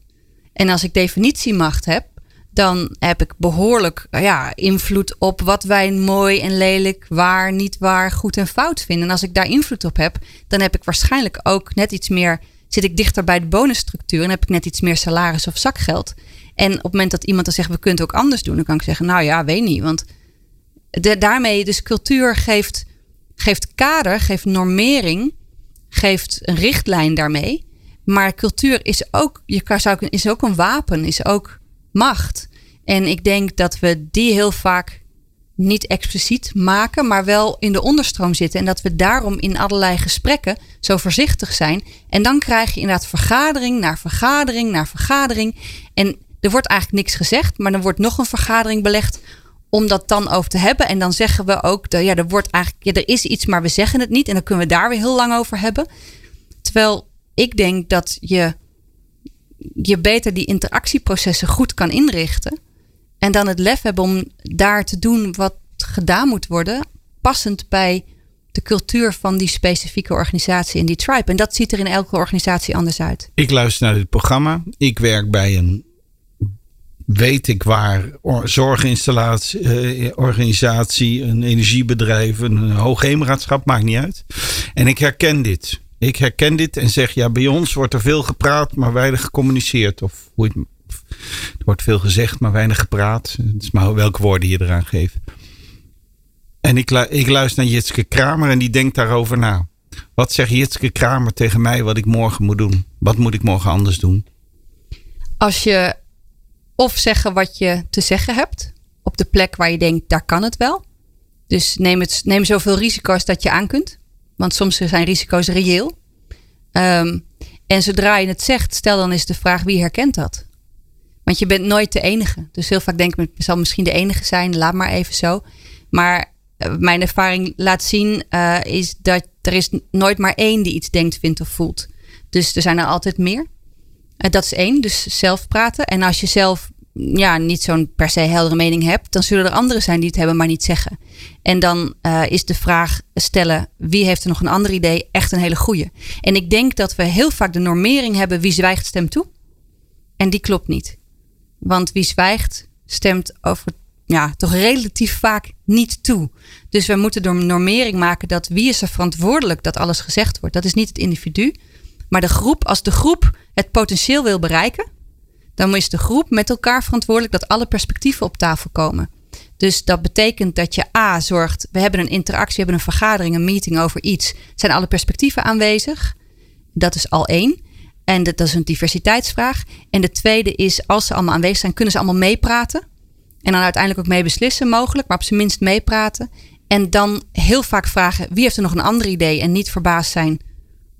Speaker 4: En als ik definitiemacht heb, dan heb ik behoorlijk ja, invloed op wat wij mooi en lelijk, waar, niet waar, goed en fout vinden. En als ik daar invloed op heb, dan heb ik waarschijnlijk ook net iets meer, zit ik dichter bij de bonusstructuur en heb ik net iets meer salaris of zakgeld. En op het moment dat iemand dan zegt, we kunnen het ook anders doen, dan kan ik zeggen, nou ja, weet niet. Want daarmee, dus cultuur geeft, geeft kader, geeft normering, geeft een richtlijn daarmee. Maar cultuur is ook, je zou, is ook een wapen, is ook macht. En ik denk dat we die heel vaak niet expliciet maken, maar wel in de onderstroom zitten. En dat we daarom in allerlei gesprekken zo voorzichtig zijn. En dan krijg je inderdaad vergadering naar vergadering naar vergadering. En er wordt eigenlijk niks gezegd, maar dan wordt nog een vergadering belegd om dat dan over te hebben. En dan zeggen we ook, dat, ja, er wordt eigenlijk, ja, er is iets, maar we zeggen het niet. En dan kunnen we daar weer heel lang over hebben. Terwijl ik denk dat je je beter die interactieprocessen goed kan inrichten. En dan het lef hebben om daar te doen wat gedaan moet worden, passend bij de cultuur van die specifieke organisatie in die tribe. En dat ziet er in elke organisatie anders uit.
Speaker 3: Ik luister naar dit programma. Ik werk bij een weet ik waar zorginstallatie, eh, een energiebedrijf, een hoogheemraadschap, maakt niet uit. En ik herken dit. Ik herken dit en zeg ja, bij ons wordt er veel gepraat, maar weinig gecommuniceerd. Of hoe het, er wordt veel gezegd, maar weinig gepraat. Het is maar welke woorden je eraan geeft. En ik, ik luister naar Jitske Kramer en die denkt daarover na. Wat zegt Jitske Kramer tegen mij wat ik morgen moet doen? Wat moet ik morgen anders doen?
Speaker 4: Als je of zeggen wat je te zeggen hebt op de plek waar je denkt, daar kan het wel. Dus neem, het, neem zoveel risico's dat je aan kunt. Want soms zijn risico's reëel. Um, en zodra je het zegt, stel dan eens de vraag wie herkent dat? Want je bent nooit de enige. Dus heel vaak denk ik, zal misschien de enige zijn, laat maar even zo. Maar uh, mijn ervaring laat zien, uh, is dat er is nooit maar één die iets denkt, vindt of voelt. Dus er zijn er altijd meer. Uh, dat is één, dus zelf praten. En als je zelf ja, niet zo'n per se heldere mening hebt, dan zullen er anderen zijn die het hebben, maar niet zeggen. En dan uh, is de vraag stellen: wie heeft er nog een ander idee? Echt een hele goede. En ik denk dat we heel vaak de normering hebben: wie zwijgt, stemt toe. En die klopt niet. Want wie zwijgt, stemt over ja, toch relatief vaak niet toe. Dus we moeten door normering maken dat wie is er verantwoordelijk dat alles gezegd wordt. Dat is niet het individu, maar de groep. Als de groep het potentieel wil bereiken, dan is de groep met elkaar verantwoordelijk dat alle perspectieven op tafel komen. Dus dat betekent dat je A zorgt, we hebben een interactie, we hebben een vergadering, een meeting over iets. Zijn alle perspectieven aanwezig? Dat is al één. En dat is een diversiteitsvraag. En de tweede is, als ze allemaal aanwezig zijn, kunnen ze allemaal meepraten. En dan uiteindelijk ook mee beslissen mogelijk, maar op zijn minst meepraten. En dan heel vaak vragen, wie heeft er nog een ander idee? En niet verbaasd zijn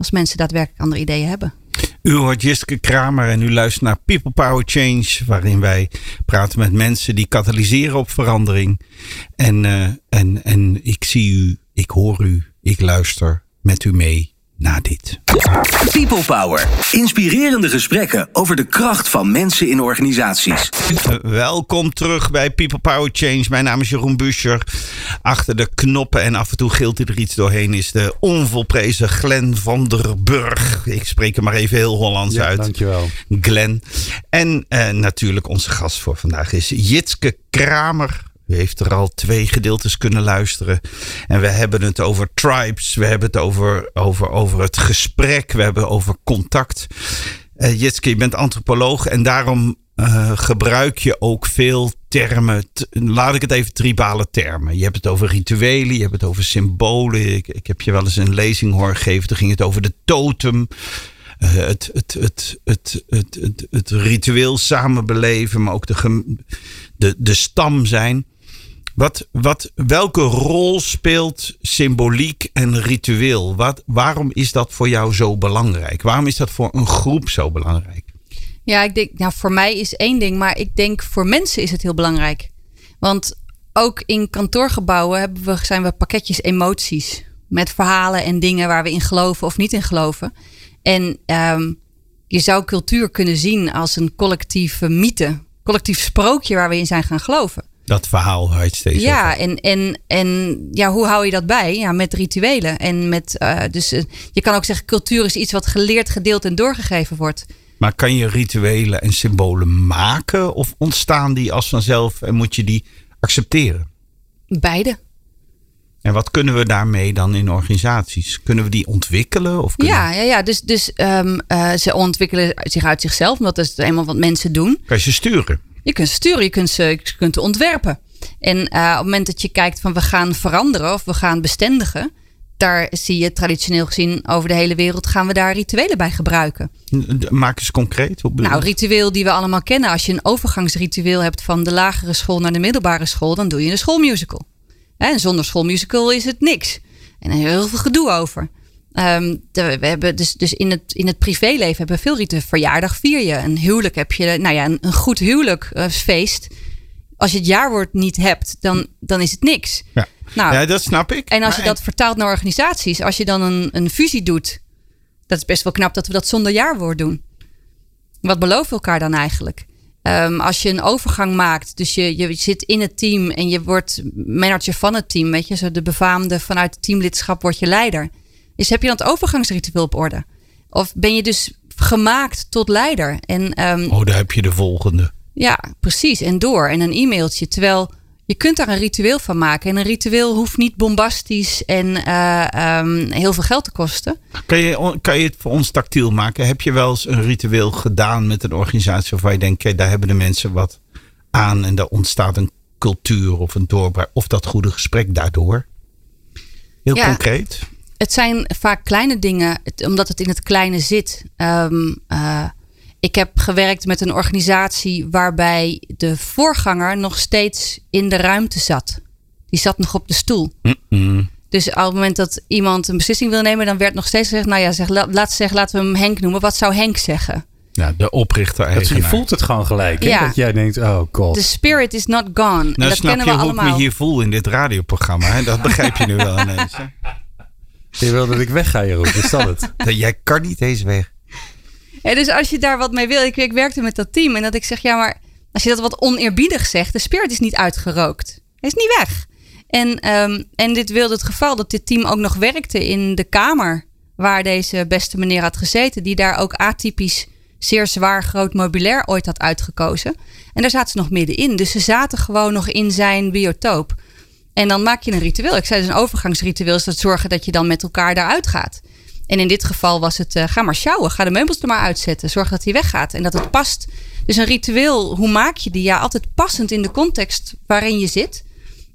Speaker 4: als mensen daadwerkelijk andere ideeën hebben.
Speaker 3: U hoort Jiske Kramer en u luistert naar People Power Change, waarin wij praten met mensen die katalyseren op verandering. En, uh, en, en ik zie u, ik hoor u, ik luister met u mee na dit.
Speaker 1: People Power. Inspirerende gesprekken over de kracht van mensen in organisaties.
Speaker 3: Uh, welkom terug bij People Power Change. Mijn naam is Jeroen Buscher. Achter de knoppen en af en toe gilt er iets doorheen is de onvolprezen Glen van der Burg. Ik spreek hem maar even heel Hollands
Speaker 2: Ja,
Speaker 3: uit.
Speaker 2: dankjewel.
Speaker 3: Glen. En eh, natuurlijk onze gast voor vandaag is Jitske Kramer. U heeft er al twee gedeeltes kunnen luisteren. En we hebben het over tribes. We hebben het over, over, over het gesprek. We hebben over contact. Eh Jitske, je bent antropoloog en daarom eh, gebruik je ook veel termen. laat ik het even tribale termen. Je hebt het over rituelen, je hebt het over symbolen. Ik, heb je wel eens een lezing horen geven. Toen ging het over de totem. Eh, het, het, het, het, het, het, het ritueel samen beleven, maar ook de, de, de stam zijn. Wat, wat, welke rol speelt symboliek en ritueel? Wat, waarom is dat voor jou zo belangrijk? Waarom is dat voor een groep zo belangrijk?
Speaker 4: Ja, ik denk, nou, voor mij is één ding, maar ik denk voor mensen is het heel belangrijk. Want ook in kantoorgebouwen hebben we, zijn we pakketjes emoties. Met verhalen en dingen waar we in geloven of niet in geloven. En ehm, je zou cultuur kunnen zien als een collectieve mythe. Collectief sprookje waar we in zijn gaan geloven.
Speaker 3: Dat verhaal het steeds
Speaker 4: Ja,
Speaker 3: over
Speaker 4: en, en, en ja, hoe hou je dat bij? Ja, met rituelen. En met, eh, dus eh, je kan ook zeggen, cultuur is iets wat geleerd, gedeeld en doorgegeven wordt.
Speaker 3: Maar kan je rituelen en symbolen maken of ontstaan die als vanzelf en moet je die accepteren?
Speaker 4: Beide.
Speaker 3: En wat kunnen we daarmee dan in organisaties? Kunnen we die ontwikkelen? Of kunnen
Speaker 4: Ja, ja, ja. dus, dus ehm, eh, ze ontwikkelen zich uit zichzelf. Want dat is eenmaal wat mensen doen.
Speaker 3: Kan je ze sturen?
Speaker 4: Je kunt sturen, je kunt ze, je kunt ontwerpen. En eh, op het moment dat je kijkt van we gaan veranderen of we gaan bestendigen. Daar zie je traditioneel gezien over de hele wereld gaan we daar rituelen bij gebruiken.
Speaker 3: Maak eens concreet. Bedoel
Speaker 4: Nou, ritueel die we allemaal kennen. Als je een overgangsritueel hebt van de lagere school naar de middelbare school, dan doe je een schoolmusical. En zonder schoolmusical is het niks. En er is heel veel gedoe over. Ehm, de- we hebben dus, dus in, het, in het privéleven hebben we veel rituelen. Verjaardag vier je. Een huwelijk heb je. Nou ja, een, een goed huwelijk eh. Als je het jaarwoord niet hebt, dan, dan is het niks.
Speaker 3: ja.
Speaker 4: Nou,
Speaker 3: ja, dat snap ik.
Speaker 4: en als je dat vertaalt naar organisaties, als je dan een, een fusie doet, dat is best wel knap dat we dat zonder jaarwoord doen. Wat beloven we elkaar dan eigenlijk? Ehm, als je een overgang maakt, dus je, je zit in het team en je wordt manager van het team, weet je, zo de befaamde vanuit het teamlidschap word je leider. Dus heb je dan het overgangsritueel op orde? Of ben je dus gemaakt tot leider? En ehm,
Speaker 3: Oh, daar heb je de volgende.
Speaker 4: ja, precies. En door. En een e-mailtje. Terwijl je kunt daar een ritueel van maken. En een ritueel hoeft niet bombastisch en eh, ehm, heel veel geld te kosten.
Speaker 3: Kan je, kan je het voor ons tactiel maken? Heb je wel eens een ritueel gedaan met een organisatie waarvan je denkt, daar hebben de mensen wat aan en daar ontstaat een cultuur of een doorbraak of dat goede gesprek daardoor? Heel
Speaker 4: Ja.
Speaker 3: concreet.
Speaker 4: Het zijn vaak kleine dingen, het- omdat het in het kleine zit. Ehm, eh, ik heb gewerkt met een organisatie waarbij de voorganger nog steeds in de ruimte zat. Die zat nog op de stoel. Dus op het moment dat iemand een beslissing wil nemen, dan werd nog steeds gezegd: Nou ja, zeg, la- laat, zeg, laten we hem Henk noemen. Wat zou Henk zeggen?
Speaker 3: Ja, de oprichter
Speaker 2: Dat, je voelt het gewoon gelijk. Dat jij denkt, oh god.
Speaker 4: The spirit is not gone. en
Speaker 3: Nou,
Speaker 4: dat
Speaker 3: snap
Speaker 4: kennen
Speaker 3: je
Speaker 4: we
Speaker 3: hoe ik
Speaker 4: allemaal.
Speaker 3: me hier voel in dit radioprogramma? Hè? Dat begrijp je nu wel ineens. Hè?
Speaker 2: Je wil dat ik wegga, Jeroen. Is dat het?
Speaker 3: Dat Jij kan niet eens weg.
Speaker 4: Ja, dus als je daar wat mee wil. Ik, ik werkte met dat team en dat ik zeg, ja, maar als je dat wat oneerbiedig zegt, de spirit is niet uitgerookt. Hij is niet weg. En, ehm, en dit wilde het geval dat dit team ook nog werkte in de kamer waar deze beste meneer had gezeten, die daar ook atypisch zeer zwaar groot mobilair ooit had uitgekozen. En daar zaten ze nog middenin. Dus ze zaten gewoon nog in zijn biotoop. En dan maak je een ritueel. Ik zei dus een overgangsritueel is dat zorgen dat je dan met elkaar daaruit gaat. En in dit geval was het, eh, ga maar sjouwen. Ga de meubels er maar uitzetten. Zorg dat hij weggaat en dat het past. Dus een ritueel, hoe maak je die? Ja, altijd passend in de context waarin je zit.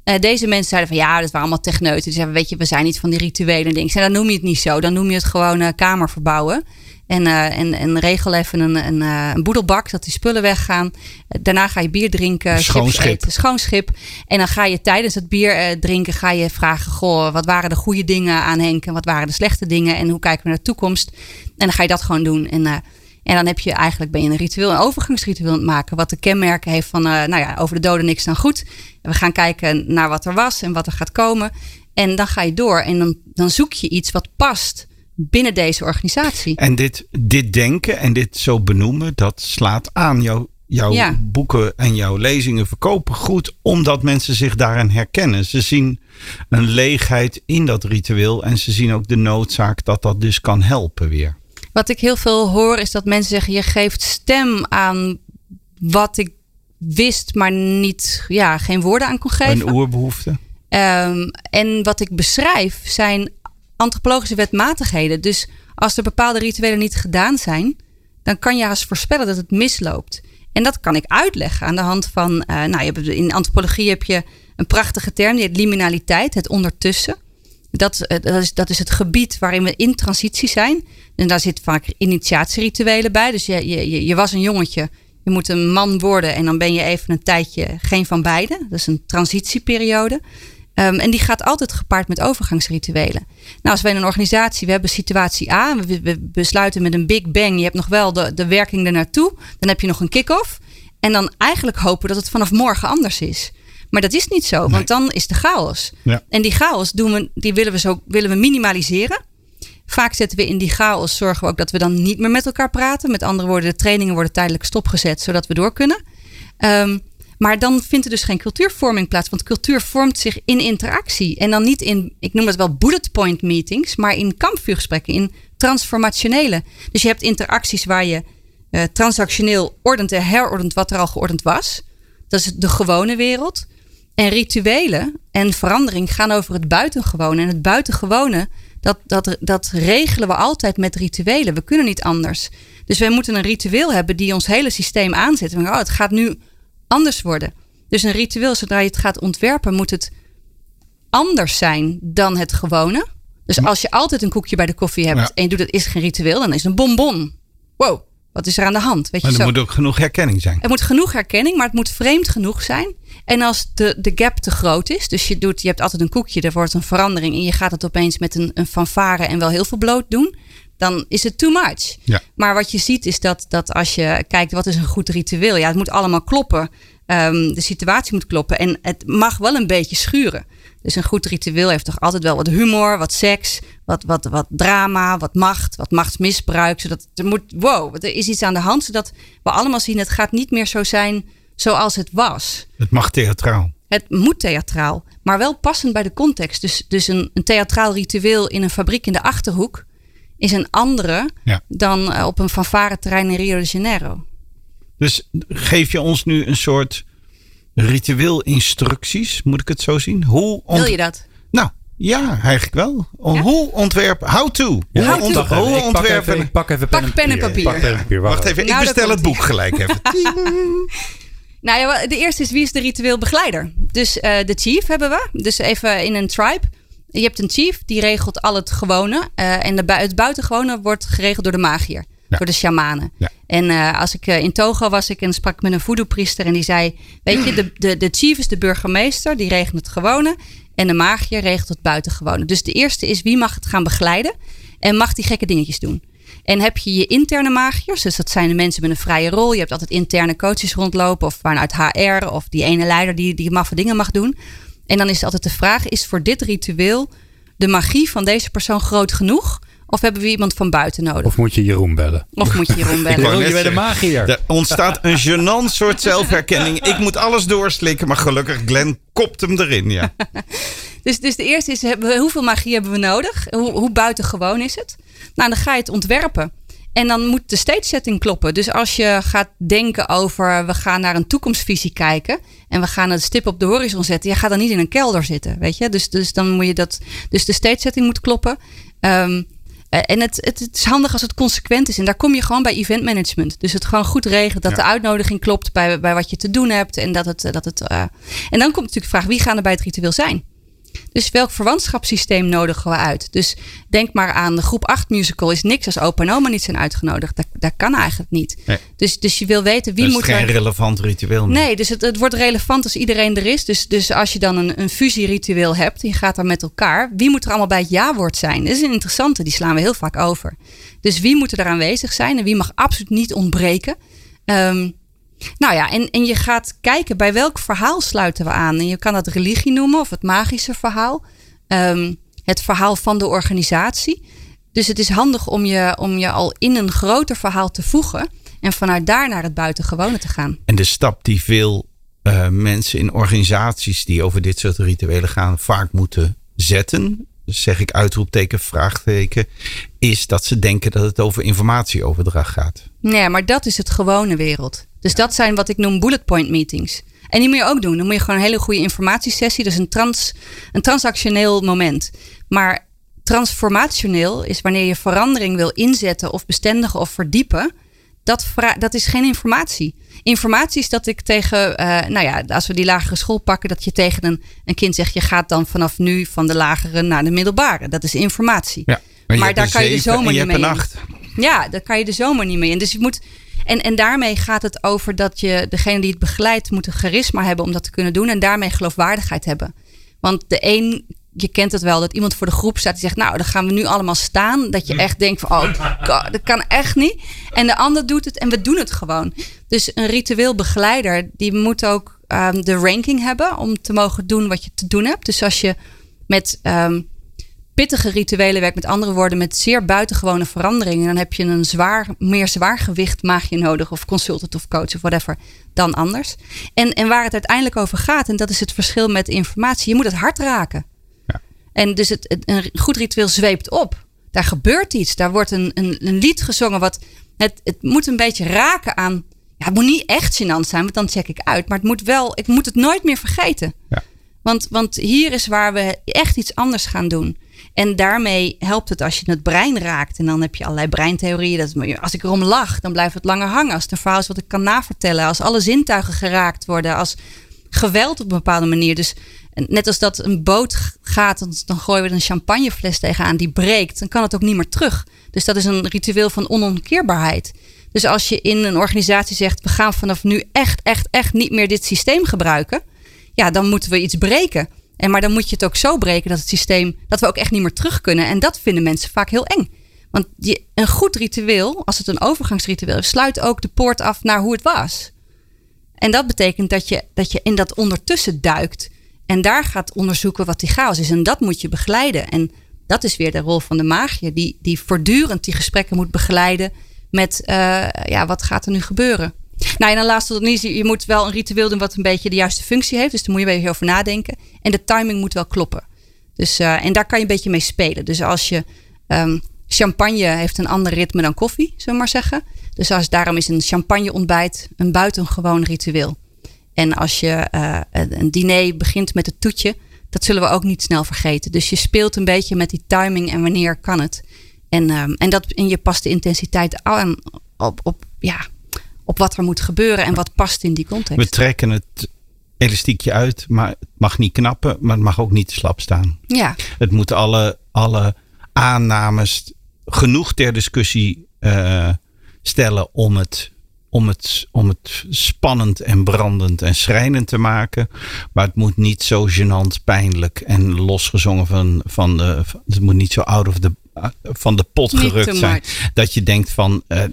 Speaker 4: Uh, deze mensen zeiden van ja, dat waren allemaal techneuten. Die zeiden, weet je, we zijn niet van die rituelen en dingen. En dan noem je het niet zo. Dan noem je het gewoon uh, kamer verbouwen. En, uh, en, en regel even een, een, een, boedelbak, dat die spullen weggaan. Daarna ga je bier drinken,
Speaker 3: schoon schip. Eten,
Speaker 4: schoon schip. En dan ga je tijdens het bier drinken, ga je vragen, goh, wat waren de goede dingen aan Henk en wat waren de slechte dingen en hoe kijken we naar de toekomst. En dan ga je dat gewoon doen. En en dan heb je eigenlijk ben je een ritueel, een overgangsritueel aan het maken. Wat de kenmerken heeft van, uh, nou ja, over de doden niks dan goed. we gaan kijken naar wat er was en wat er gaat komen. En dan ga je door en dan, dan zoek je iets wat past binnen deze organisatie.
Speaker 3: En dit, dit denken en dit zo benoemen, dat slaat aan. Jouw, jouw boeken en jouw lezingen verkopen goed, omdat mensen zich daarin herkennen. Ze zien een leegheid in dat ritueel en ze zien ook de noodzaak dat dat dus kan helpen weer.
Speaker 4: Wat ik heel veel hoor is dat mensen zeggen: je geeft stem aan wat ik wist, maar niet, ja, geen woorden aan kon geven.
Speaker 3: Een oerbehoefte.
Speaker 4: Um, en wat ik beschrijf zijn antropologische wetmatigheden. Dus als er bepaalde rituelen niet gedaan zijn, dan kan je haast voorspellen dat het misloopt. En dat kan ik uitleggen aan de hand van, uh, nou, je hebt, in antropologie heb je een prachtige term, die heet liminaliteit, het ondertussen. Dat, eh, dat, is, dat is het gebied waarin we in transitie zijn. En daar zit vaak initiatierituelen bij. Dus je, je, je was een jongetje, je moet een man worden en dan ben je even een tijdje geen van beide. Dat is een transitieperiode. Um, en die gaat altijd gepaard met overgangsrituelen. Nou, als wij in een organisatie, we hebben situatie A, we, we besluiten met een big bang, je hebt nog wel de, de werking ernaartoe, dan heb je nog een kick-off. En dan eigenlijk hopen dat het vanaf morgen anders is. Maar dat is niet zo, want dan is de chaos. Ja. En die chaos doen we, die willen we, zo, willen we minimaliseren. Vaak zetten we in die chaos, zorgen we ook dat we dan niet meer met elkaar praten. Met andere woorden, de trainingen worden tijdelijk stopgezet, zodat we door kunnen. Um, maar dan vindt er dus geen cultuurvorming plaats. Want cultuur vormt zich in interactie. En dan niet in, ik noem het wel bullet point meetings, maar in kampvuurgesprekken, in transformationele. Dus je hebt interacties waar je uh, transactioneel ordent en herordent wat er al geordend was. Dat is de gewone wereld. En rituelen en verandering gaan over het buitengewone. En het buitengewone, dat, dat, dat regelen we altijd met rituelen. We kunnen niet anders. Dus wij moeten een ritueel hebben die ons hele systeem aanzet. Oh, het gaat nu anders worden. Dus een ritueel, zodra je het gaat ontwerpen, moet het anders zijn dan het gewone. Dus als je altijd een koekje bij de koffie hebt en je doet het is geen ritueel, dan is het een bonbon. Wow, wat is er aan de hand?
Speaker 3: Weet maar er moet ook genoeg herkenning zijn.
Speaker 4: Er moet genoeg herkenning, maar het moet vreemd genoeg zijn. En als de, de gap te groot is, dus je, doet, je hebt altijd een koekje, er wordt een verandering en je gaat het opeens met een, een fanfare en wel heel veel bloot doen, dan is het too much. Ja. Maar wat je ziet is dat, dat als je kijkt wat is een goed ritueel, ja, het moet allemaal kloppen. Um, de situatie moet kloppen en het mag wel een beetje schuren. Dus een goed ritueel heeft toch altijd wel wat humor, wat seks, wat, wat, wat drama, wat macht, wat machtsmisbruik. Zodat er moet, wow, er is iets aan de hand, zodat we allemaal zien, het gaat niet meer zo zijn zoals het was.
Speaker 3: Het mag theatraal.
Speaker 4: Het moet theatraal, maar wel passend bij de context. Dus, dus een, een theatraal ritueel in een fabriek in de achterhoek is een andere dan eh, op een fanfare terrein in Rio de Janeiro.
Speaker 3: Dus geef je ons nu een soort ritueel instructies, moet ik het zo zien? Hoe
Speaker 4: Wil je dat?
Speaker 3: Nou, ja, eigenlijk wel. Hoe ontwerpen? How to.
Speaker 2: Ja, hoe, ont hoe ontwerpen? Ik pak even,
Speaker 4: pak pen en papier.
Speaker 3: Pak pen en papier. Wacht even, ik nou, bestel het boek gelijk even.
Speaker 4: nou ja, de eerste is wie is de ritueel begeleider? Dus uh, de chief hebben we. Dus even in een tribe. Je hebt een chief, die regelt al het gewone. Uh, en de, het buitengewone wordt geregeld door de magier. Door de shamanen. En uh, als ik uh, in Togo was ik en sprak met een voodoo-priester en die zei: Weet je, de, de, de chief is de burgemeester, die regelt het gewone. En de magier regelt het buitengewone. Dus de eerste is wie mag het gaan begeleiden en mag die gekke dingetjes doen. En heb je je interne magiërs, dus dat zijn de mensen met een vrije rol. Je hebt altijd interne coaches rondlopen of vanuit HR of die ene leider die, die maffe dingen mag doen. En dan is altijd de vraag: is voor dit ritueel de magie van deze persoon groot genoeg? Of hebben we iemand van buiten nodig?
Speaker 2: Of moet je Jeroen bellen?
Speaker 4: Of moet je Jeroen bellen?
Speaker 2: Wil je bij de magier?
Speaker 3: Er ontstaat een gênant soort zelfherkenning. Ik moet alles doorslikken, maar gelukkig Glenn kopt hem erin. Ja.
Speaker 4: dus, dus de eerste is, hoeveel magie hebben we nodig? Hoe, hoe buitengewoon is het? Nou, dan ga je het ontwerpen. En dan moet de stage setting kloppen. Dus als je gaat denken over we gaan naar een toekomstvisie kijken en we gaan een stip op de horizon zetten, je gaat dan niet in een kelder zitten, weet je? Dus, dus dan moet je dat. Dus de stage setting moet kloppen. Um, Eh, en het, het, het, is handig als het consequent is. En daar kom je gewoon bij event management. Dus het gewoon goed regelen. Dat de uitnodiging klopt bij, bij wat je te doen hebt. En, dat het, dat het, uh, en dan komt natuurlijk de vraag: wie gaan er bij het ritueel zijn? Dus welk verwantschapssysteem nodigen we uit? Dus denk maar aan de groep 8 musical is niks als opa en oma niet zijn uitgenodigd. Dat, dat kan eigenlijk niet. Dus, dus je wil weten wie moet
Speaker 3: er... Het is geen relevant ritueel.
Speaker 4: Nee, dus het, het wordt relevant als iedereen er is. Dus, dus als je dan een, een fusieritueel hebt, je gaat dan met elkaar. Wie moet er allemaal bij het ja-woord zijn? Dat is een interessante, die slaan we heel vaak over. Dus wie moet er aanwezig zijn en wie mag absoluut niet ontbreken? Um, nou ja, en, en je gaat kijken bij welk verhaal sluiten we aan. En je kan dat religie noemen of het magische verhaal. Ehm, het verhaal van de organisatie. Dus het is handig om je, om je al in een groter verhaal te voegen. En vanuit daar naar het buitengewone te gaan.
Speaker 3: En de stap die veel uh, mensen in organisaties die over dit soort rituelen gaan vaak moeten zetten. Dus zeg ik uitroepteken, vraagteken. Is dat ze denken dat het over informatieoverdracht gaat.
Speaker 4: Nee, maar dat is het gewone wereld. Dus dat zijn wat ik noem bullet point meetings. En die moet je ook doen. Dan moet je gewoon een hele goede informatiesessie. Dus een, trans, een transactioneel moment. Maar transformationeel is wanneer je verandering wil inzetten of bestendigen of verdiepen. Dat, dat is geen informatie. Informatie is dat ik tegen, uh, nou ja, als we die lagere school pakken, dat je tegen een, een kind zegt: je gaat dan vanaf nu van de lagere naar de middelbare. Dat is informatie.
Speaker 3: Ja, maar, daar kan je de zomer niet mee. In.
Speaker 4: Ja, daar kan je de zomer niet mee in. Dus je moet en, en daarmee gaat het over dat je degene die het begeleidt moet een charisma hebben om dat te kunnen doen. En daarmee geloofwaardigheid hebben. Want de een, je kent het wel, dat iemand voor de groep staat die zegt, nou, dan gaan we nu allemaal staan. Dat je echt denkt van, oh, God, dat kan echt niet. En de ander doet het en we doen het gewoon. Dus een ritueel begeleider, die moet ook um, de ranking hebben om te mogen doen wat je te doen hebt. Dus als je met um, pittige rituelen werkt. Met andere woorden, met zeer buitengewone veranderingen. Dan heb je een zwaar, meer zwaargewicht maagje nodig. Of consultant of coach of whatever. Dan anders. En, en waar het uiteindelijk over gaat. En dat is het verschil met informatie. Je moet het hart raken. Ja. En dus het, een goed ritueel zweept op. Daar gebeurt iets. Daar wordt een, een, een lied gezongen. Wat, het, het moet een beetje raken aan... Ja, het moet niet echt gênant zijn, want dan check ik uit. Maar het moet wel, ik moet het nooit meer vergeten. Ja. Want, want hier is waar we echt iets anders gaan doen. En daarmee helpt het als je het brein raakt. En dan heb je allerlei breintheorieën. Dat, als ik erom lach, dan blijft het langer hangen. Als het een verhaal is wat ik kan navertellen. Als alle zintuigen geraakt worden. Als geweld op een bepaalde manier. Dus net als dat een boot gaat, dan gooien we een champagnefles tegenaan die breekt. Dan kan het ook niet meer terug. Dus dat is een ritueel van onomkeerbaarheid. Dus als je in een organisatie zegt: we gaan vanaf nu echt, echt, echt niet meer dit systeem gebruiken. Ja, dan moeten we iets breken. En maar dan moet je het ook zo breken dat het systeem, dat we ook echt niet meer terug kunnen. En dat vinden mensen vaak heel eng. Want een goed ritueel, als het een overgangsritueel is, sluit ook de poort af naar hoe het was. En dat betekent dat je, dat je in dat ondertussen duikt. En daar gaat onderzoeken wat die chaos is. En dat moet je begeleiden. En dat is weer de rol van de maagje, die, die voortdurend die gesprekken moet begeleiden met uh, ja, wat gaat er nu gebeuren. Nou, en dan laatst tot niet, je moet wel een ritueel doen wat een beetje de juiste functie heeft. Dus daar moet je even over nadenken. En de timing moet wel kloppen. Dus, uh, en daar kan je een beetje mee spelen. Dus als je um, champagne heeft een ander ritme dan koffie, zullen we maar zeggen. Dus als, daarom is een champagne ontbijt een buitengewoon ritueel. En als je uh, een diner begint met het toetje, dat zullen we ook niet snel vergeten. Dus je speelt een beetje met die timing en wanneer kan het. En, um, en, dat, en je past de intensiteit aan op, op ja, op wat er moet gebeuren en wat past in die context.
Speaker 3: We trekken het elastiekje uit, maar het mag niet knappen, maar het mag ook niet te slap staan.
Speaker 4: Ja.
Speaker 3: Het moet alle, alle aannames genoeg ter discussie uh, stellen om het, om, het, om het spannend en brandend en schrijnend te maken. Maar het moet niet zo gênant, pijnlijk en losgezongen van, van de. Het moet niet zo out of the van de pot gerukt zijn. Dat je denkt van, uh,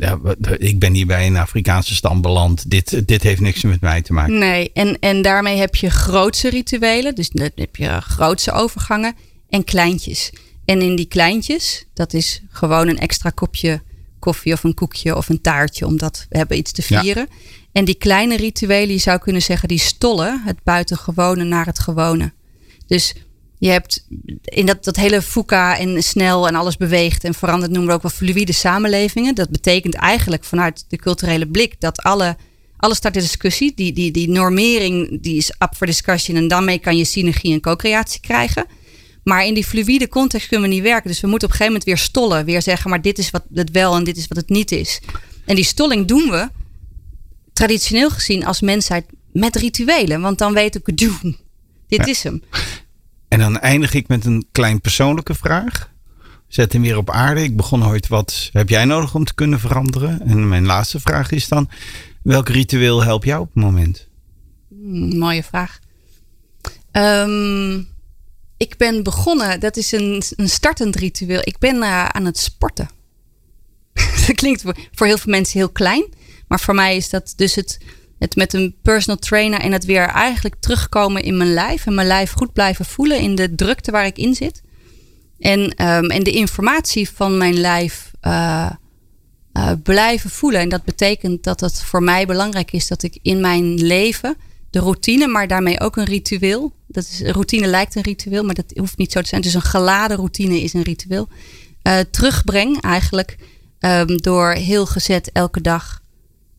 Speaker 3: ik ben hier bij een Afrikaanse stam beland. Dit, dit heeft niks met mij te maken.
Speaker 4: Nee, en, en daarmee heb je grootse rituelen. Dus dan heb je grootse overgangen en kleintjes. En in die kleintjes, dat is gewoon een extra kopje koffie of een koekje of een taartje. Omdat we hebben iets te vieren. En die kleine rituelen, je zou kunnen zeggen, die stollen het buitengewone naar het gewone. Dus je hebt in dat, dat hele FUCA en snel en alles beweegt en verandert, noemen we ook wel fluïde samenlevingen. Dat betekent eigenlijk vanuit de culturele blik dat alle, alles staat in discussie. Die, die, die normering die is up for discussion en daarmee kan je synergie en co-creatie krijgen. Maar in die fluïde context kunnen we niet werken. Dus we moeten op een gegeven moment weer stollen. Weer zeggen, maar dit is wat het wel en dit is wat het niet is. En die stolling doen we traditioneel gezien als mensheid met rituelen. Want dan weet ik, doen. dit is hem.
Speaker 3: En dan eindig ik met een klein persoonlijke vraag. Zet hem weer op aarde. Ik begon ooit, wat heb jij nodig om te kunnen veranderen? En mijn laatste vraag is dan, welk ritueel helpt jou op het moment?
Speaker 4: Hmm, mooie vraag. Um, ik ben begonnen, dat is een, een startend ritueel. Ik ben uh, aan het sporten. dat klinkt voor heel veel mensen heel klein. Maar voor mij is dat dus het, het met een personal trainer en het weer eigenlijk terugkomen in mijn lijf. En mijn lijf goed blijven voelen in de drukte waar ik in zit. En, um, en de informatie van mijn lijf uh, uh, blijven voelen. En dat betekent dat het voor mij belangrijk is dat ik in mijn leven de routine, maar daarmee ook een ritueel. Dat is, routine lijkt een ritueel, maar dat hoeft niet zo te zijn. Dus een geladen routine is een ritueel. Uh, terugbreng eigenlijk um, door heel gezet elke dag.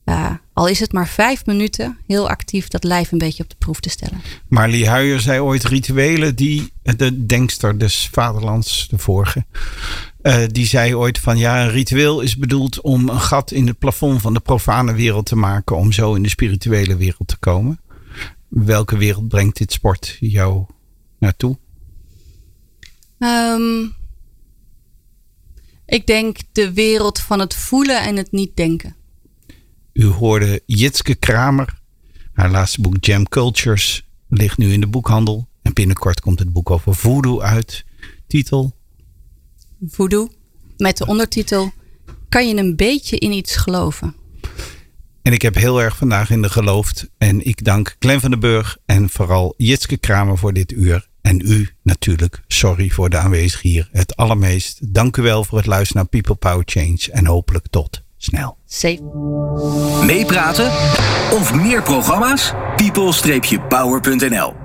Speaker 4: Uh, al is het maar vijf minuten, heel actief dat lijf een beetje op de proef te stellen.
Speaker 3: Marlie Huijer zei ooit rituelen die, de denkster des vaderlands, de vorige, uh, die zei ooit van ja, een ritueel is bedoeld om een gat in het plafond van de profane wereld te maken, om zo in de spirituele wereld te komen welke wereld brengt dit sport jou naartoe?
Speaker 4: Um, ik denk de wereld van het voelen en het niet denken.
Speaker 3: U hoorde Jitske Kramer. Haar laatste boek Jam Cultures ligt nu in de boekhandel. En binnenkort komt het boek over voodoo uit. Titel?
Speaker 4: Voodoo. Met de ondertitel Kan je een beetje in iets geloven?
Speaker 3: En ik heb heel erg vandaag in de geloofd. En ik dank Glenn van den Burg en vooral Jitske Kramer voor dit uur. En u natuurlijk, sorry voor de aanwezig hier, het allermeest. Dank u wel voor het luisteren naar People Power Change. En hopelijk tot snel.
Speaker 4: Safe.
Speaker 1: Meepraten of meer programma's? people-power.nl